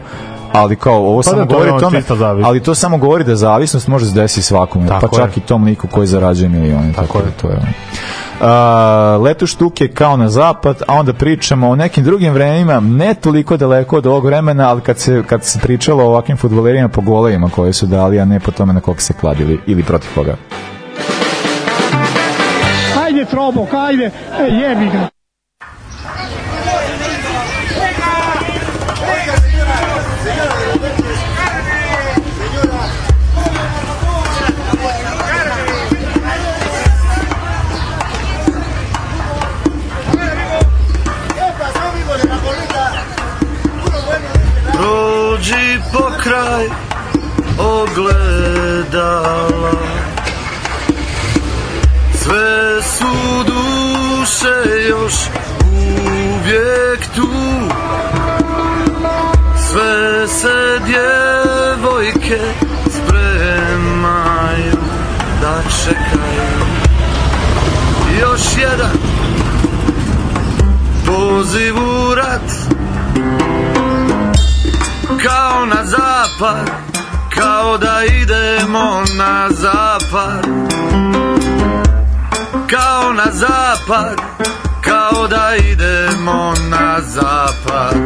ali kao ovo samo da, to govori o ono tome, ali to samo govori da zavisnost može se desiti svakome, pa čak je. i tom liku koji zarađuje milione. Tako, Tako da je. to je ono. Uh, leto štuke kao na zapad, a onda pričamo o nekim drugim vremenima, ne toliko daleko od ovog vremena, ali kad se, kad se pričalo o ovakvim futbolerima po golejima koje su dali, a ne po tome na koga se kladili ili protiv koga. Ajde, Trobok, ajde, e, jebi ga. Pokraj ogledala. Sve su duše još uvijek tu. Sve se djevojke spremaju da čekaju. Još jedan poziv u rat kao na zapad Kao da idemo na zapad. Kao na zapad Kao da idemo na zapad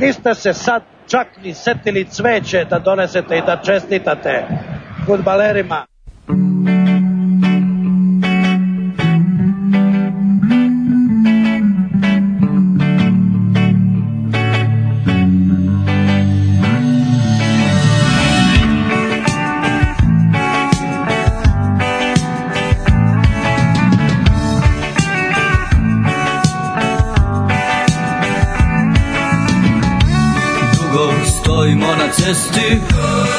niste se sad čak ni setili cveće da donesete i da čestitate futbalerima. wants us.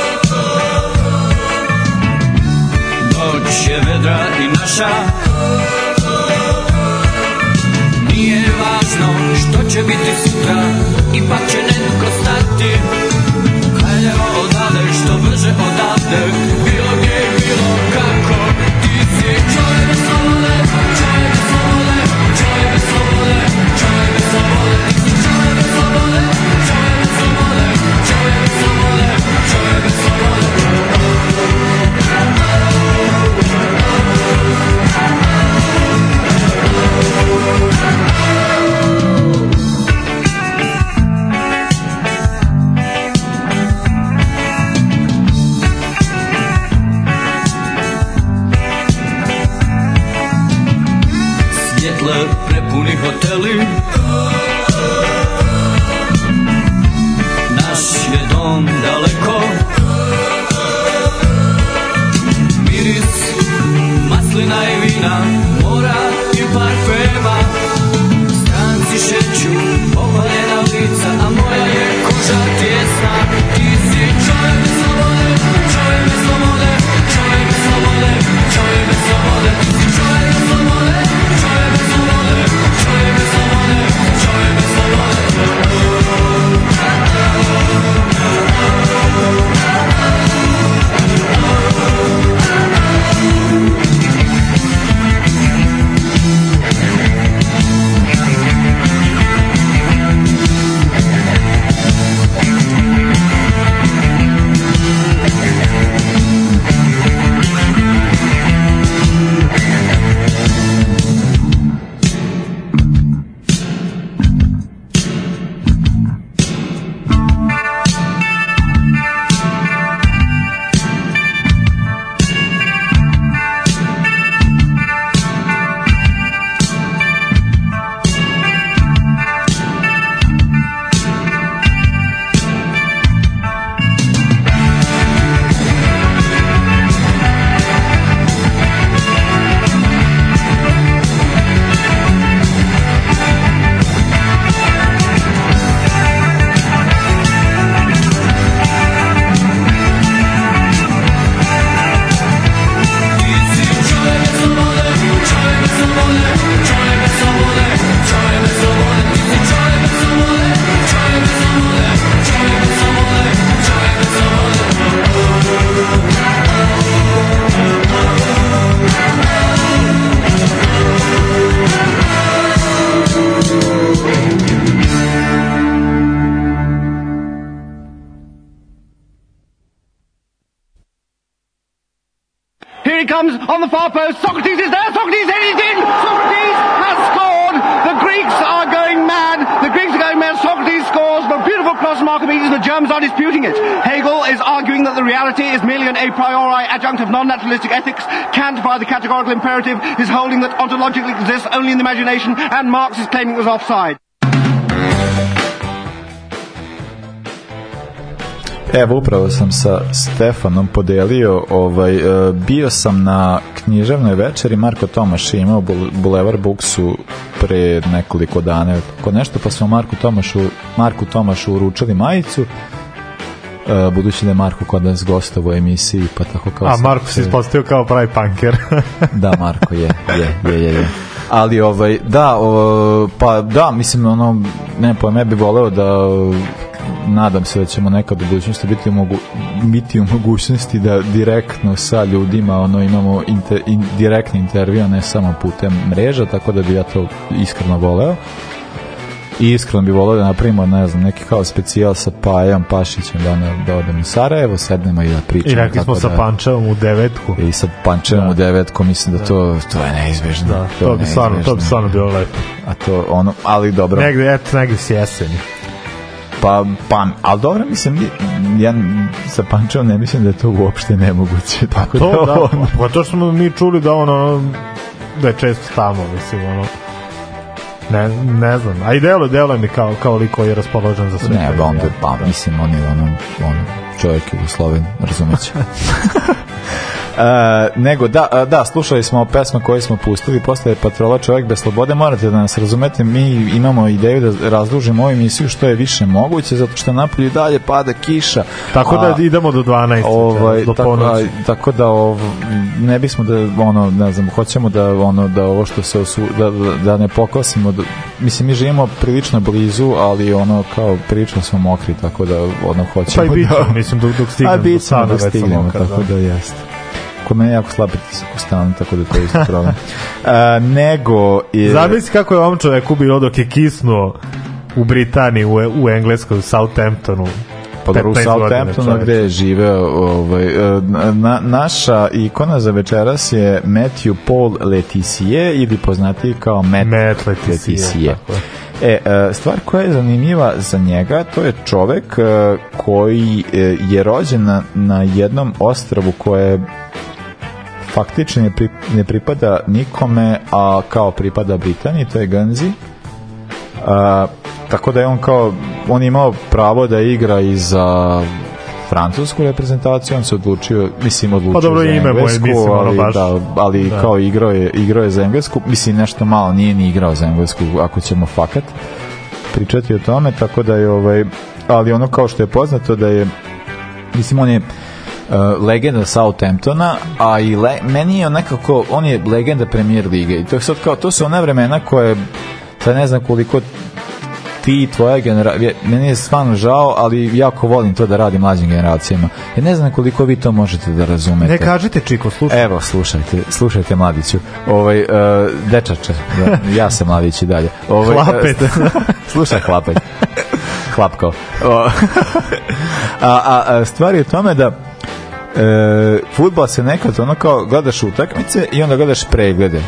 the far post. Socrates is there. Socrates headed in. Socrates has scored. The Greeks are going mad. The Greeks are going mad. Socrates scores. But beautiful cross Archimedes. The Germans are disputing it. Hegel is arguing that the reality is merely an a priori adjunct of non-naturalistic ethics. Kant, by the categorical imperative, is holding that ontologically exists only in the imagination. And Marx is claiming it was offside. Evo, upravo sam sa Stefanom podelio, ovaj, e, bio sam na književnoj večeri, Marko Tomaš je imao Bulevar Buksu pre nekoliko dana, ko nešto, pa smo Marku Tomašu, Marku Tomašu uručili majicu, e, budući da je Marko kod nas gostao u emisiji, pa tako kao... A Marko se ispostavio kao pravi punker. da, Marko je, je, je, je, je. Ali ovaj da, o, pa da, mislim ono ne pojma, ja bih voleo da nadam se da ćemo nekad u budućnosti biti u, mogu, biti u mogućnosti da direktno sa ljudima ono imamo inter, in, direktni intervju, a ne samo putem mreža, tako da bi ja to iskreno voleo. I iskreno bi voleo da napravimo, ne znam, neki kao specijal sa Pajom Pašićem da, ono, da odem u Sarajevo, sednemo i da pričamo. I rekli smo tako sa da- Pančevom u devetku. i sad pančevom u devetku, mislim da to, to je neizbežno. Da, je to bi stvarno, to bi stvarno bilo lepo. A to ono, ali dobro. Negde, eto, negde s jeseni. Pa, pa, ali dobro, mislim, ja sa Pančevom ne mislim da je to uopšte nemoguće. Tako To, da, ono, pa to što smo mi čuli da ono, da je često tamo, mislim, ono, ne, ne znam, a i delo, delo mi kao, kao liko je raspoložen za sve. ne, to, onda, ja. pa, mislim, on je ono, ono, čovjek Jugosloven, razumeće. <laughs> E, nego da, da, slušali smo pesme koje smo pustili posle Patrola Čovjek bez slobode, morate da nas razumete, mi imamo ideju da razdužimo ovu emisiju što je više moguće, zato što napolju dalje pada kiša. Tako A- da idemo do 12. ovaj do tako, a, tako da ov, ne bismo da ono ne znam hoćemo da ono da ovo što se osu, da, da, da ne pokosimo da, mislim mi živimo prilično blizu ali ono kao prilično smo mokri tako da ono hoćemo Pa i bit da mislim, dok, dok a stignem do bit ćemo stana, da već sam stignemo tako da. da jeste kod mene je jako slab pritisak u stanu, tako da to je isto problem. <laughs> A, nego... Je, Zamisli kako je ovom čoveku bilo dok je kisnuo u Britaniji, u, u Engleskoj, u Southamptonu. Pa dobro, u 15 godina, Southamptonu gde je živeo ovaj, e, na, naša ikona za večeras je Matthew Paul Letizier ili poznatiji kao Matt, Matt Letizier, Letizier. je. E, e, stvar koja je zanimljiva za njega, to je čovek e, koji je rođen na, na jednom ostrvu koje faktično ne, pri, ne pripada nikome, a kao pripada Britaniji, to je Guernsey. A, tako da je on kao on je imao pravo da igra i za francusku reprezentaciju, on se odlučio, mislim odlučio Pa dobro, za ime englesku, mislim, ono ali, baš- da, ali da. kao igrao je, igrao je za englesku, mislim nešto malo, nije ni igrao za englesku, ako ćemo fakat pričati o tome, tako da je ovaj, ali ono kao što je poznato da je mislim on je uh, legenda Southamptona, a i le, meni je nekako, on je legenda premier lige i to je sad kao, to su ona vremena koje sad ne znam koliko ti i tvoja generacija, meni je stvarno žao, ali jako volim to da radim mlađim generacijama. Ja ne znam koliko vi to možete da razumete. Ne kažite, Čiko, slušaj. Evo, slušajte, slušajte mladiću. Ovaj, uh, dečače, da, ja sam mladić i dalje. Ovaj, Hlapet. e, <laughs> slušaj, hlapet. Hlapko. <laughs> A, a, a stvar je u tome da e, futbol se nekad ono kao gledaš utakmice i onda gledaš preglede.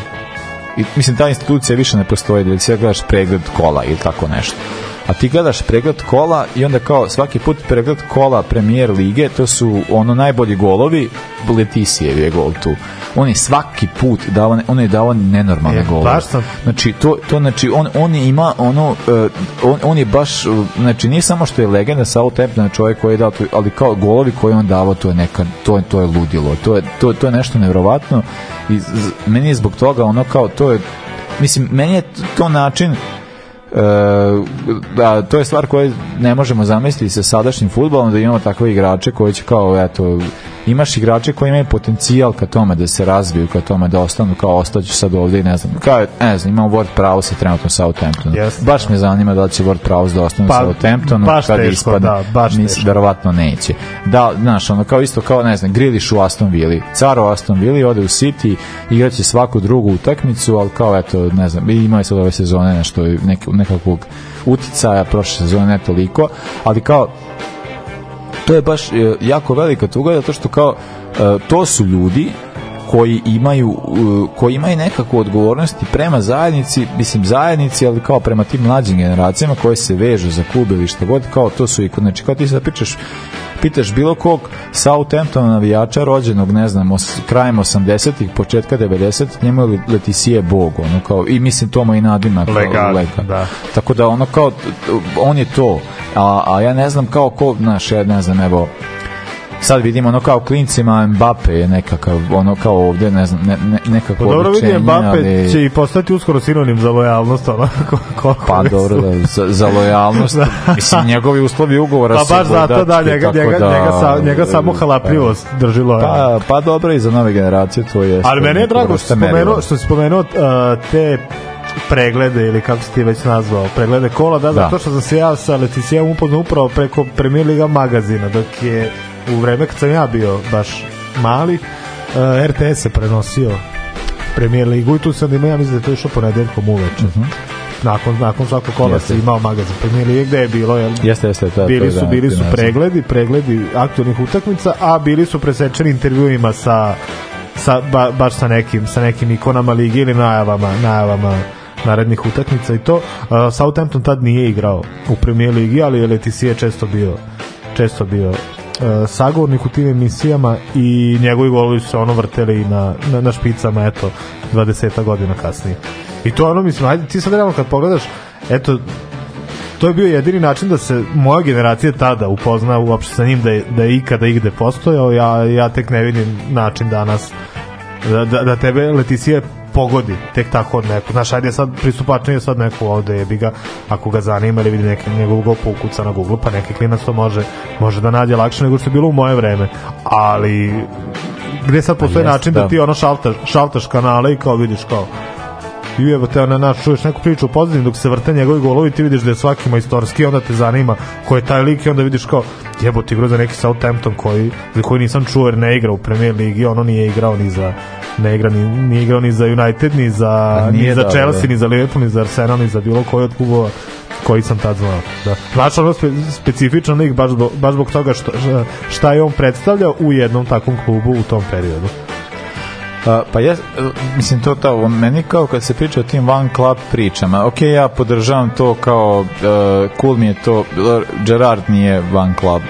I, mislim, ta institucija više ne postoji, da ti gledaš pregled kola ili tako nešto. A ti gledaš pregled kola i onda kao svaki put pregled kola premijer lige, to su ono najbolji golovi, Letisijev je gol tu. On je svaki put dao, on je dao nenormalne E, golove. baš sam- Znači, to, to znači, on, on je ima ono, uh, on, on je baš, uh, znači, nije samo što je legenda Southamptona čovjek koji je dao, to, ali kao golovi koje on davao, to je neka, to to je ludilo, to je, to, to je nešto nevjerovatno i z, meni je zbog toga ono kao, to je, mislim, meni je to način da, to je stvar koju ne možemo zamisliti sa sadašnjim futbolom da imamo takve igrače koji će kao eto imaš igrače koji imaju potencijal ka tome da se razviju ka tome da ostanu kao ostaću sad ovde i ne znam kao ne znam imamo Ward Prowse trenutno u Southamptonu Jeste. baš me zanima da li će Ward Prowse da ostane Pa, u Southamptonu baš kad teško, ispadne da, baš mislim, teško. verovatno neće da, znaš, ono kao isto kao ne znam, Griliš u Aston Villa car u Aston Villa ode u City igraće svaku drugu utakmicu ali kao eto, ne znam, i imao je sad ove sezone nešto, nek, nekakvog uticaja prošle sezone ne toliko, ali kao to je baš e, jako velika tuga zato što kao e, to su ljudi koji imaju uh, koji imaju nekakvu odgovornost i prema zajednici, mislim zajednici, ali kao prema tim mlađim generacijama koje se vežu za klub ili šta god, kao to su i znači kao ti sad pričaš pitaš bilo kog Southamptona navijača rođenog, ne znam, os, krajem 80-ih, početka 90-ih, njemu je Leticije bog, ono kao, i mislim to mu i nadimak. kao Legal, Lega. da. Tako da ono kao, on je to, a, a ja ne znam kao ko, znaš, ja ne znam, evo, sad vidimo ono kao klincima Mbappe je nekakav, ono kao ovde, ne znam, ne, ne, nekako Pa dobro vidi, oličenje, Mbappe ali- će i postati uskoro sinonim za lojalnost, ono, <laughs> ko- koliko Pa dobro, da, za, za lojalnost. <laughs> Mislim, njegovi uslovi ugovora Pa baš zato da, njega, njega, da, njega, sa, njega samo halapljivost drži lojalno. Pa, pa dobro i za nove generacije to je. Ali meni je drago što spomenuo, što si spomenuo uh, te preglede ili kako si ti već nazvao, preglede kola, da, Da. zato što sam se ja sa Leticijem upoznao upravo preko Premier Liga magazina, dok je u vreme kad sam ja bio baš mali, uh, RTS je prenosio Premier Ligu i tu sam imao, ja mislim da je to išlo ponedeljkom uveče. Nakon, nakon svakog kola Mhm. Se imao magazin Premier Lige gde je bilo jel, Jeste, jeste, to je- bili je su da, bili su pregledi, pregledi aktualnih utakmica, a bili su presečeni intervjuima sa sa ba, baš sa nekim sa nekim ikonama ligi ili najavama najavama narednih utakmica i to. Uh, Southampton tad nije igrao u Premier ligi, ali je Leticije često bio često bio uh, sagovornik u tim emisijama i njegovi golovi su se ono vrteli na, na, na špicama eto 20 godina kasnije. I to ono mislim, ajde ti sad realno kad pogledaš eto to je bio jedini način da se moja generacija tada upozna uopšte sa njim da je, da je ikada igde postojao ja, ja tek ne vidim način danas da, da, da tebe Leticija pogodi tek tako od nekog znaš ajde sad pristupačnije sad neko ovde jebi ga ako ga zanima ili vidi neki njegov go ukuca na Google pa neki klinac to može može da nađe lakše nego što je bilo u moje vreme ali gde sad postoji način da, da. ti ono šaltaš, šaltaš kanale i kao vidiš kao i evo te na naš čuješ neku priču pozadini dok se vrte njegovi golovi ti vidiš da je svaki majstorski onda te zanima ko je taj lik i onda vidiš kao jebote igrao za neki Southampton koji, za koji nisam čuo jer ne igra u Premier Ligi ono nije igrao ni za ne igra ni, nije igrao ni za United ni za, Pa ni za da, Chelsea da. ni za Liverpool ni za Arsenal ni za bilo koji od klubova koji sam tad znao da. Znaš ono spe, specifičan lik baš zbog, baš zbog toga što, šta je on predstavljao u jednom takvom klubu u tom periodu pa ja, mislim to to, meni kao kad se priča o tim van club pričama, ok, ja podržavam to kao, uh, cool mi je to, Gerard nije van club,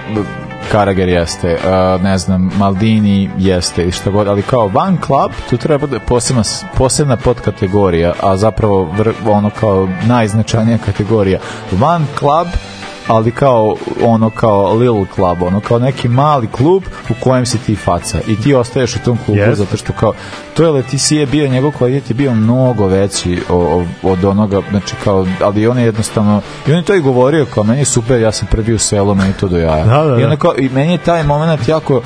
Karager jeste, uh, ne znam, Maldini jeste i šta god, ali kao van club, tu treba da posebna, posebna podkategorija, a zapravo vr, ono kao najznačajnija kategorija. Van club ali kao ono kao little club, ono kao neki mali klub u kojem si ti faca i ti ostaješ u tom klubu Jeste. zato što kao to je Leticije bio njegov kvalitet je bio mnogo veći o, o, od onoga znači kao ali on je jednostavno i on je to i govorio kao meni je super ja sam prvi u selu meni je to do jaja Da, da, i, da. onda kao, i meni je taj moment jako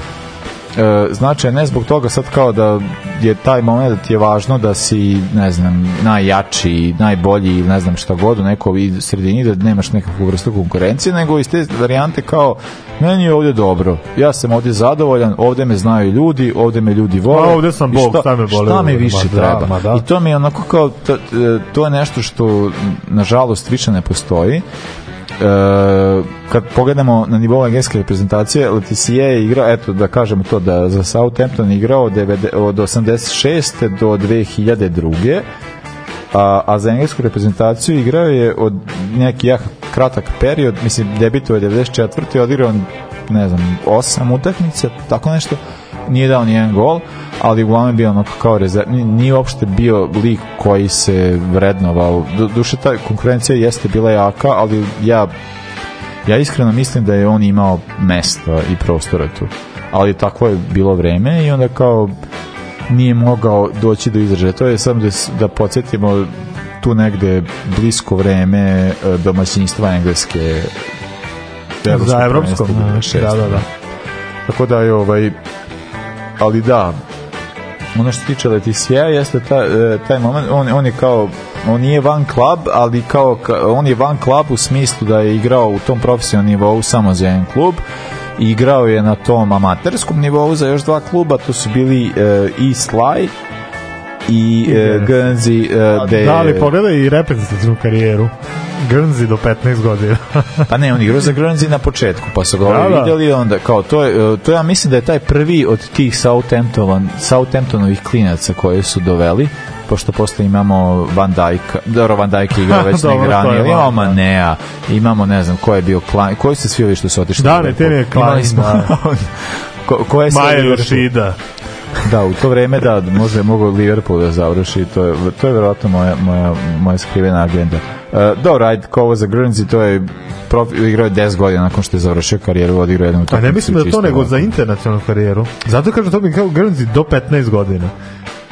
značaj ne zbog toga sad kao da je taj moment da ti je važno da si ne znam najjači najbolji ili ne znam šta god u nekoj sredini da nemaš nekakvu vrstu konkurencije nego iz te varijante kao meni je ovdje dobro ja sam ovdje zadovoljan ovdje me znaju ljudi ovdje me ljudi vole A, ovdje sam Bog, šta, me boli šta mi više da, treba ma da. i to mi je onako kao to, e, to je nešto što nažalost više ne postoji e, kad pogledamo na nivou engleske reprezentacije, Leticije je igrao, eto da kažemo to, da za Southampton igrao od, 90 od 86. do 2002. A, a za englesku reprezentaciju igrao je od neki jak kratak period, mislim debito je 94. odigrao ne znam, osam utakmica, tako nešto, nije dao nijedan gol, ali uglavnom bio onako kao rezerv, nije, nije uopšte bio lik koji se vrednovao. Du, duše ta konkurencija jeste bila jaka, ali ja ja iskreno mislim da je on imao mesta i prostora tu. Ali takvo je bilo vreme i onda kao nije mogao doći do izražaja. To je samo da, da podsjetimo tu negde blisko vreme e, domaćinstva engleske za evropskom prvenstvo, da, da, da. tako da je ovaj ali da ono što tiče Leticija jeste ta, e, taj moment on, on je kao on nije van klub ali kao ka- on je van klub u smislu da je igrao u tom profesionalnom nivou samo za jedan klub. Igrao je na tom amaterskom nivou za još dva kluba to su bili e, i Sly i e, Guernsey e, gde Da, ali pogledaj i reprezentativnu karijeru. Guernsey do 15 godina. Pa ne, on igrao za Guernsey na početku, pa su ga Da, da. vidjeli onda, kao, to, je, e, to ja mislim da je taj prvi od tih Southampton, Southamptonovih klinaca koje su doveli, pošto posle imamo Van Dijk, dobro Van Dijk je igrao <laughs> već Dobro, je ranije, ali imamo da. Manea, imamo ne znam ko je bio Klein, koji ste svi ovi što su otišli? Da, ne, te je Klein, Imali smo, da. <laughs> ko, ko je Liverpool? Yoshida. Da, u to vreme da, može mogu Liverpool da završi, to je, to je verovatno moja, moja, moja skrivena agenda. Uh, dobro, ajde, ko ovo za Guernsey, to je profi, igrao je 10 godina nakon što je završio karijeru, odigrao jednu A utakmicu. ne mislim da to nego za internacionalnu karijeru. Zato kažem to mi kao Guernsey do 15 godina.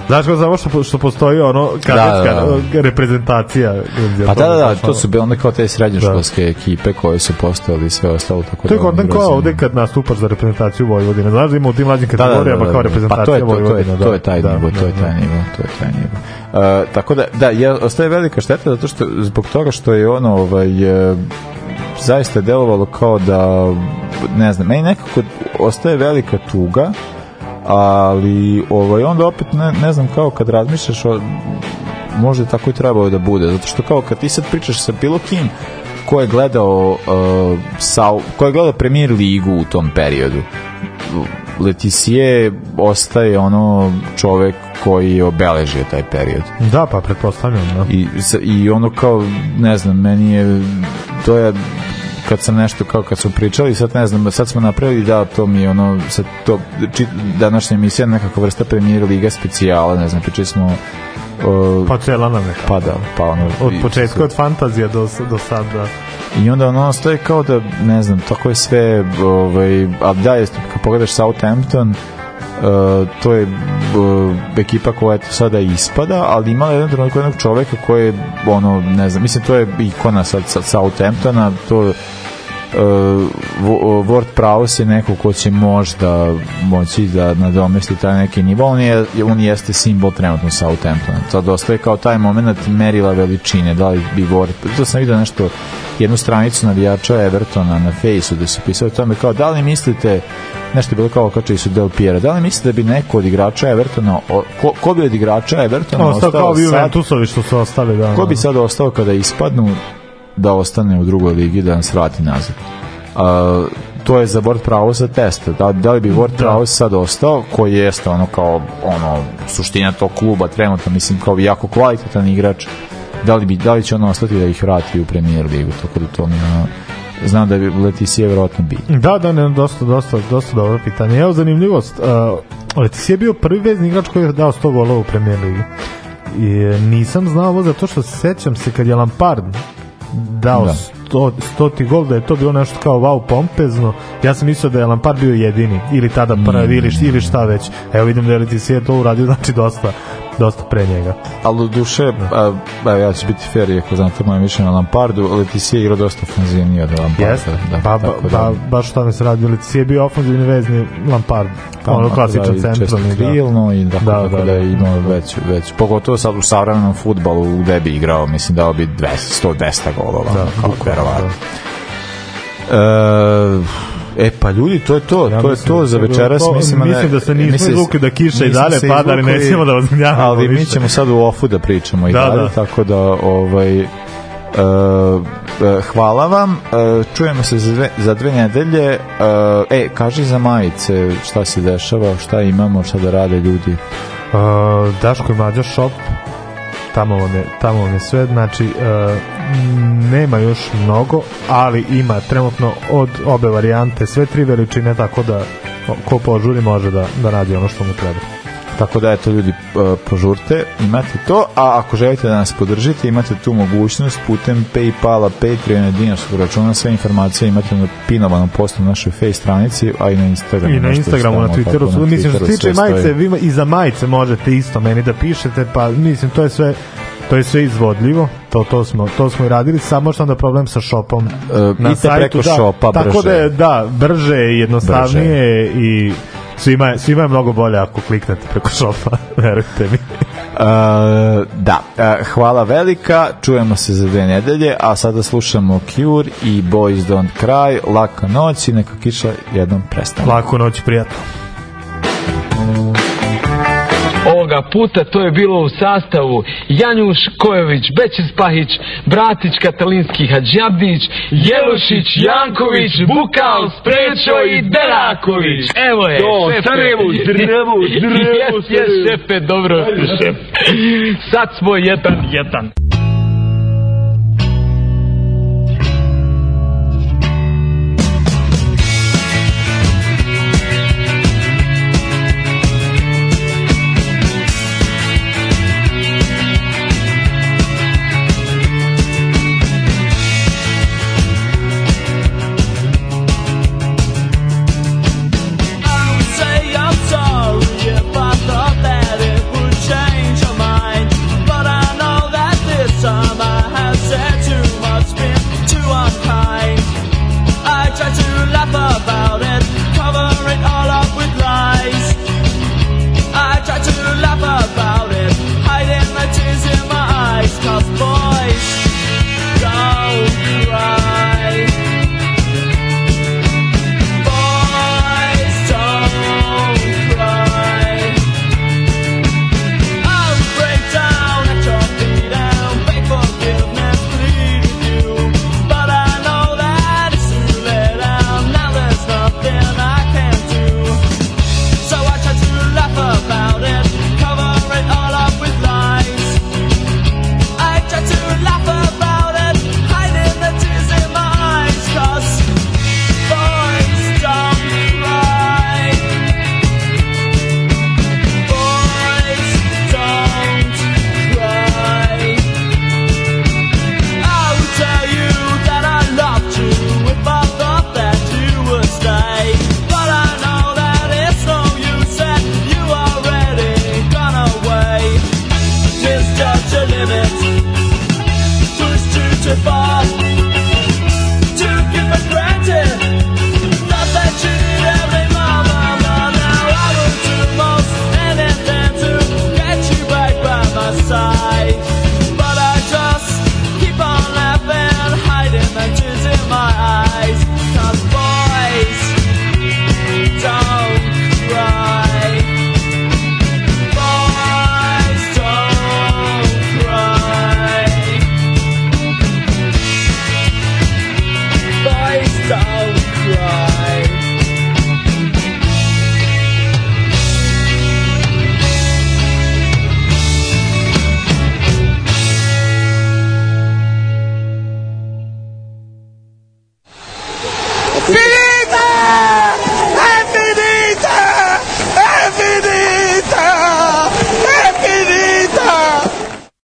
Znaš kao samo što, što postoji ono kadetska Da, da, reprezentacija. Guernsey, Pa da, da, da, to su bile onda kao te srednjoškolske ekipe koje su postojali sve ostalo. Tako To je da, kontent igrao kao ovde kad nastupaš za reprezentaciju Vojvodine. Znaš da ima u tim mlađim Da, da, da, kategorijama da, kao da. reprezentacija pa to je, to, to je, Vojvodine. to je taj da, nivo, to je da, taj da. nivo, to je taj nivo. Uh, tako da, da, je, ostaje velika šteta zato što, zbog toga što je ono, ovaj, e, zaista delovalo kao da, ne znam, meni nekako ostaje velika tuga, ali ovaj, onda opet ne, ne znam kao kad razmišljaš o, možda tako i trebalo da bude zato što kao kad ti sad pričaš sa bilo kim ko je gledao uh, sa, ko je gledao premier ligu u tom periodu Leticije ostaje ono čovek koji je obeležio taj period Da, pa pretpostavljam. Da. i, i ono kao ne znam meni je to je kad sam nešto kao kad smo pričali sad ne znam sad smo napravili da to mi je ono sad to či, današnja emisija nekakva vrsta premijer liga specijala ne znam pričali smo uh, Pa cela nam je. pa da pa ono Od početka, od fantazija do, do sada. i onda ono stoje kao da ne znam tako je sve ovaj a da je kad pogledaš Southampton Uh, to je uh, ekipa koja eto sada ispada, ali imala je jedan trenutak jednog čoveka koji je ono, ne znam, mislim to je ikona sad sa Southamptona, to uh, Wo- Ward Prowse je neko ko će možda moći da nadomesti taj neki nivo, on, je, on jeste simbol trenutno Southamptona. Sad ostaje kao taj moment merila veličine, da li bi Ward, to sam vidio nešto, jednu stranicu navijača Evertona na fejsu gde su pisali tome kao da li mislite nešto je bilo kao okačili su Del Piera da li mislite da bi neko od igrača Evertona o, ko, ko bi od igrača Evertona Ostao kao vi sad, Juventusovi što su ostali. Da, ko bi sad ostao kada ispadnu da ostane u drugoj ligi da nas vrati nazad. A, to je za Ward Prowse test da, da li bi Ward Prowse sad ostao koji jeste ono kao ono suština tog kluba trenutno mislim kao jako kvalitetan igrač da li, bi, da li će on ostati da ih vrati u premier ligu? Tako da to mi ono, znam da bi Leticija vjerojatno bi. Da, da, ne, dosta, dosta, dosta dobro pitanje. Evo zanimljivost, uh, Leticia je bio prvi vezni igrač koji je dao 100 golova u premier ligi. I e, nisam znao ovo zato što se sećam se kad je Lampard dao Da. 100, 100 gol da je to bilo nešto kao wow pompezno. Ja sam mislio da je Lampard bio jedini ili tada prvi ili, ili šta već. Evo vidim da je Leticia to uradio znači dosta dosta pre njega ali u duše a, a, ja ću biti fair iako znate moje mišljenje o Lampardu Leticija je igrao dosta ofenzivnije od Lamparda Jeste, da, ba, ba, da- ba, baš što mi se radi Leticia je bio ofenzivni vezni Lampard Pa, ono da, klasičan i centralni da. krilno i tako, Da, da, tako da, da, da. imao već, već, pogotovo sad u savremenom futbalu gde bi igrao, mislim dao bi 200, 100-200 golova, Da, da, kao bukvalno, verovatno. E, e, pa ljudi, to je to, Ja to je to da za večeras. to. Mislim, Mislim da se nismo mislim- izvukli da kiša i dalje pada, ali nećemo da gnjavimo Ali mi ćemo sad u ofu da pričamo i Da, dalje, da. tako da ovaj, e, e, hvala vam e, čujemo se za dve, za dve nedelje e, e, kaži za majice šta se dešava, šta imamo šta da rade ljudi Uh, Daško i Mlađa shop tamo vam je, tamo vam je sve znači uh, nema još mnogo ali ima trenutno od obe varijante sve tri veličine tako da ko požuri može da, da radi ono što mu treba Tako da eto ljudi požurte, imate to, a ako želite da nas podržite, imate tu mogućnost putem Paypala, Patreona, dinarskog računa, sve informacije imate na pinovanom postu na našoj face stranici, a i na Instagramu. i na Instagramu, na Twitteru, tako, na mislim što se tiče majice, vi i za majice možete isto meni da pišete, pa mislim to je sve to je sve izvodljivo, to, to, smo, to smo i radili, samo što onda problem sa shopom E, idite preko da, shopa Tako brže. da je, da, brže jednostavnije i svima je, svima je mnogo bolje ako kliknete preko shopa, <laughs> verujte mi. E, da, e, hvala velika, čujemo se za dve nedelje, a sada slušamo Cure i Boys Don't Cry, laka noć i neka kiša jednom prestane. Laku noć, prijatno. Ovoga puta to je bilo u sastavu Janjuš Kojović, Bećis Pahić, Bratić Katalinski Hadžabdić, Jelušić, Janković, Bukal, Sprečo i Deraković. Evo je, To, šefe. Sarajevo, zdravo, zdravo, Jes, šefe, dobro, šef. Sad smo jedan, jedan.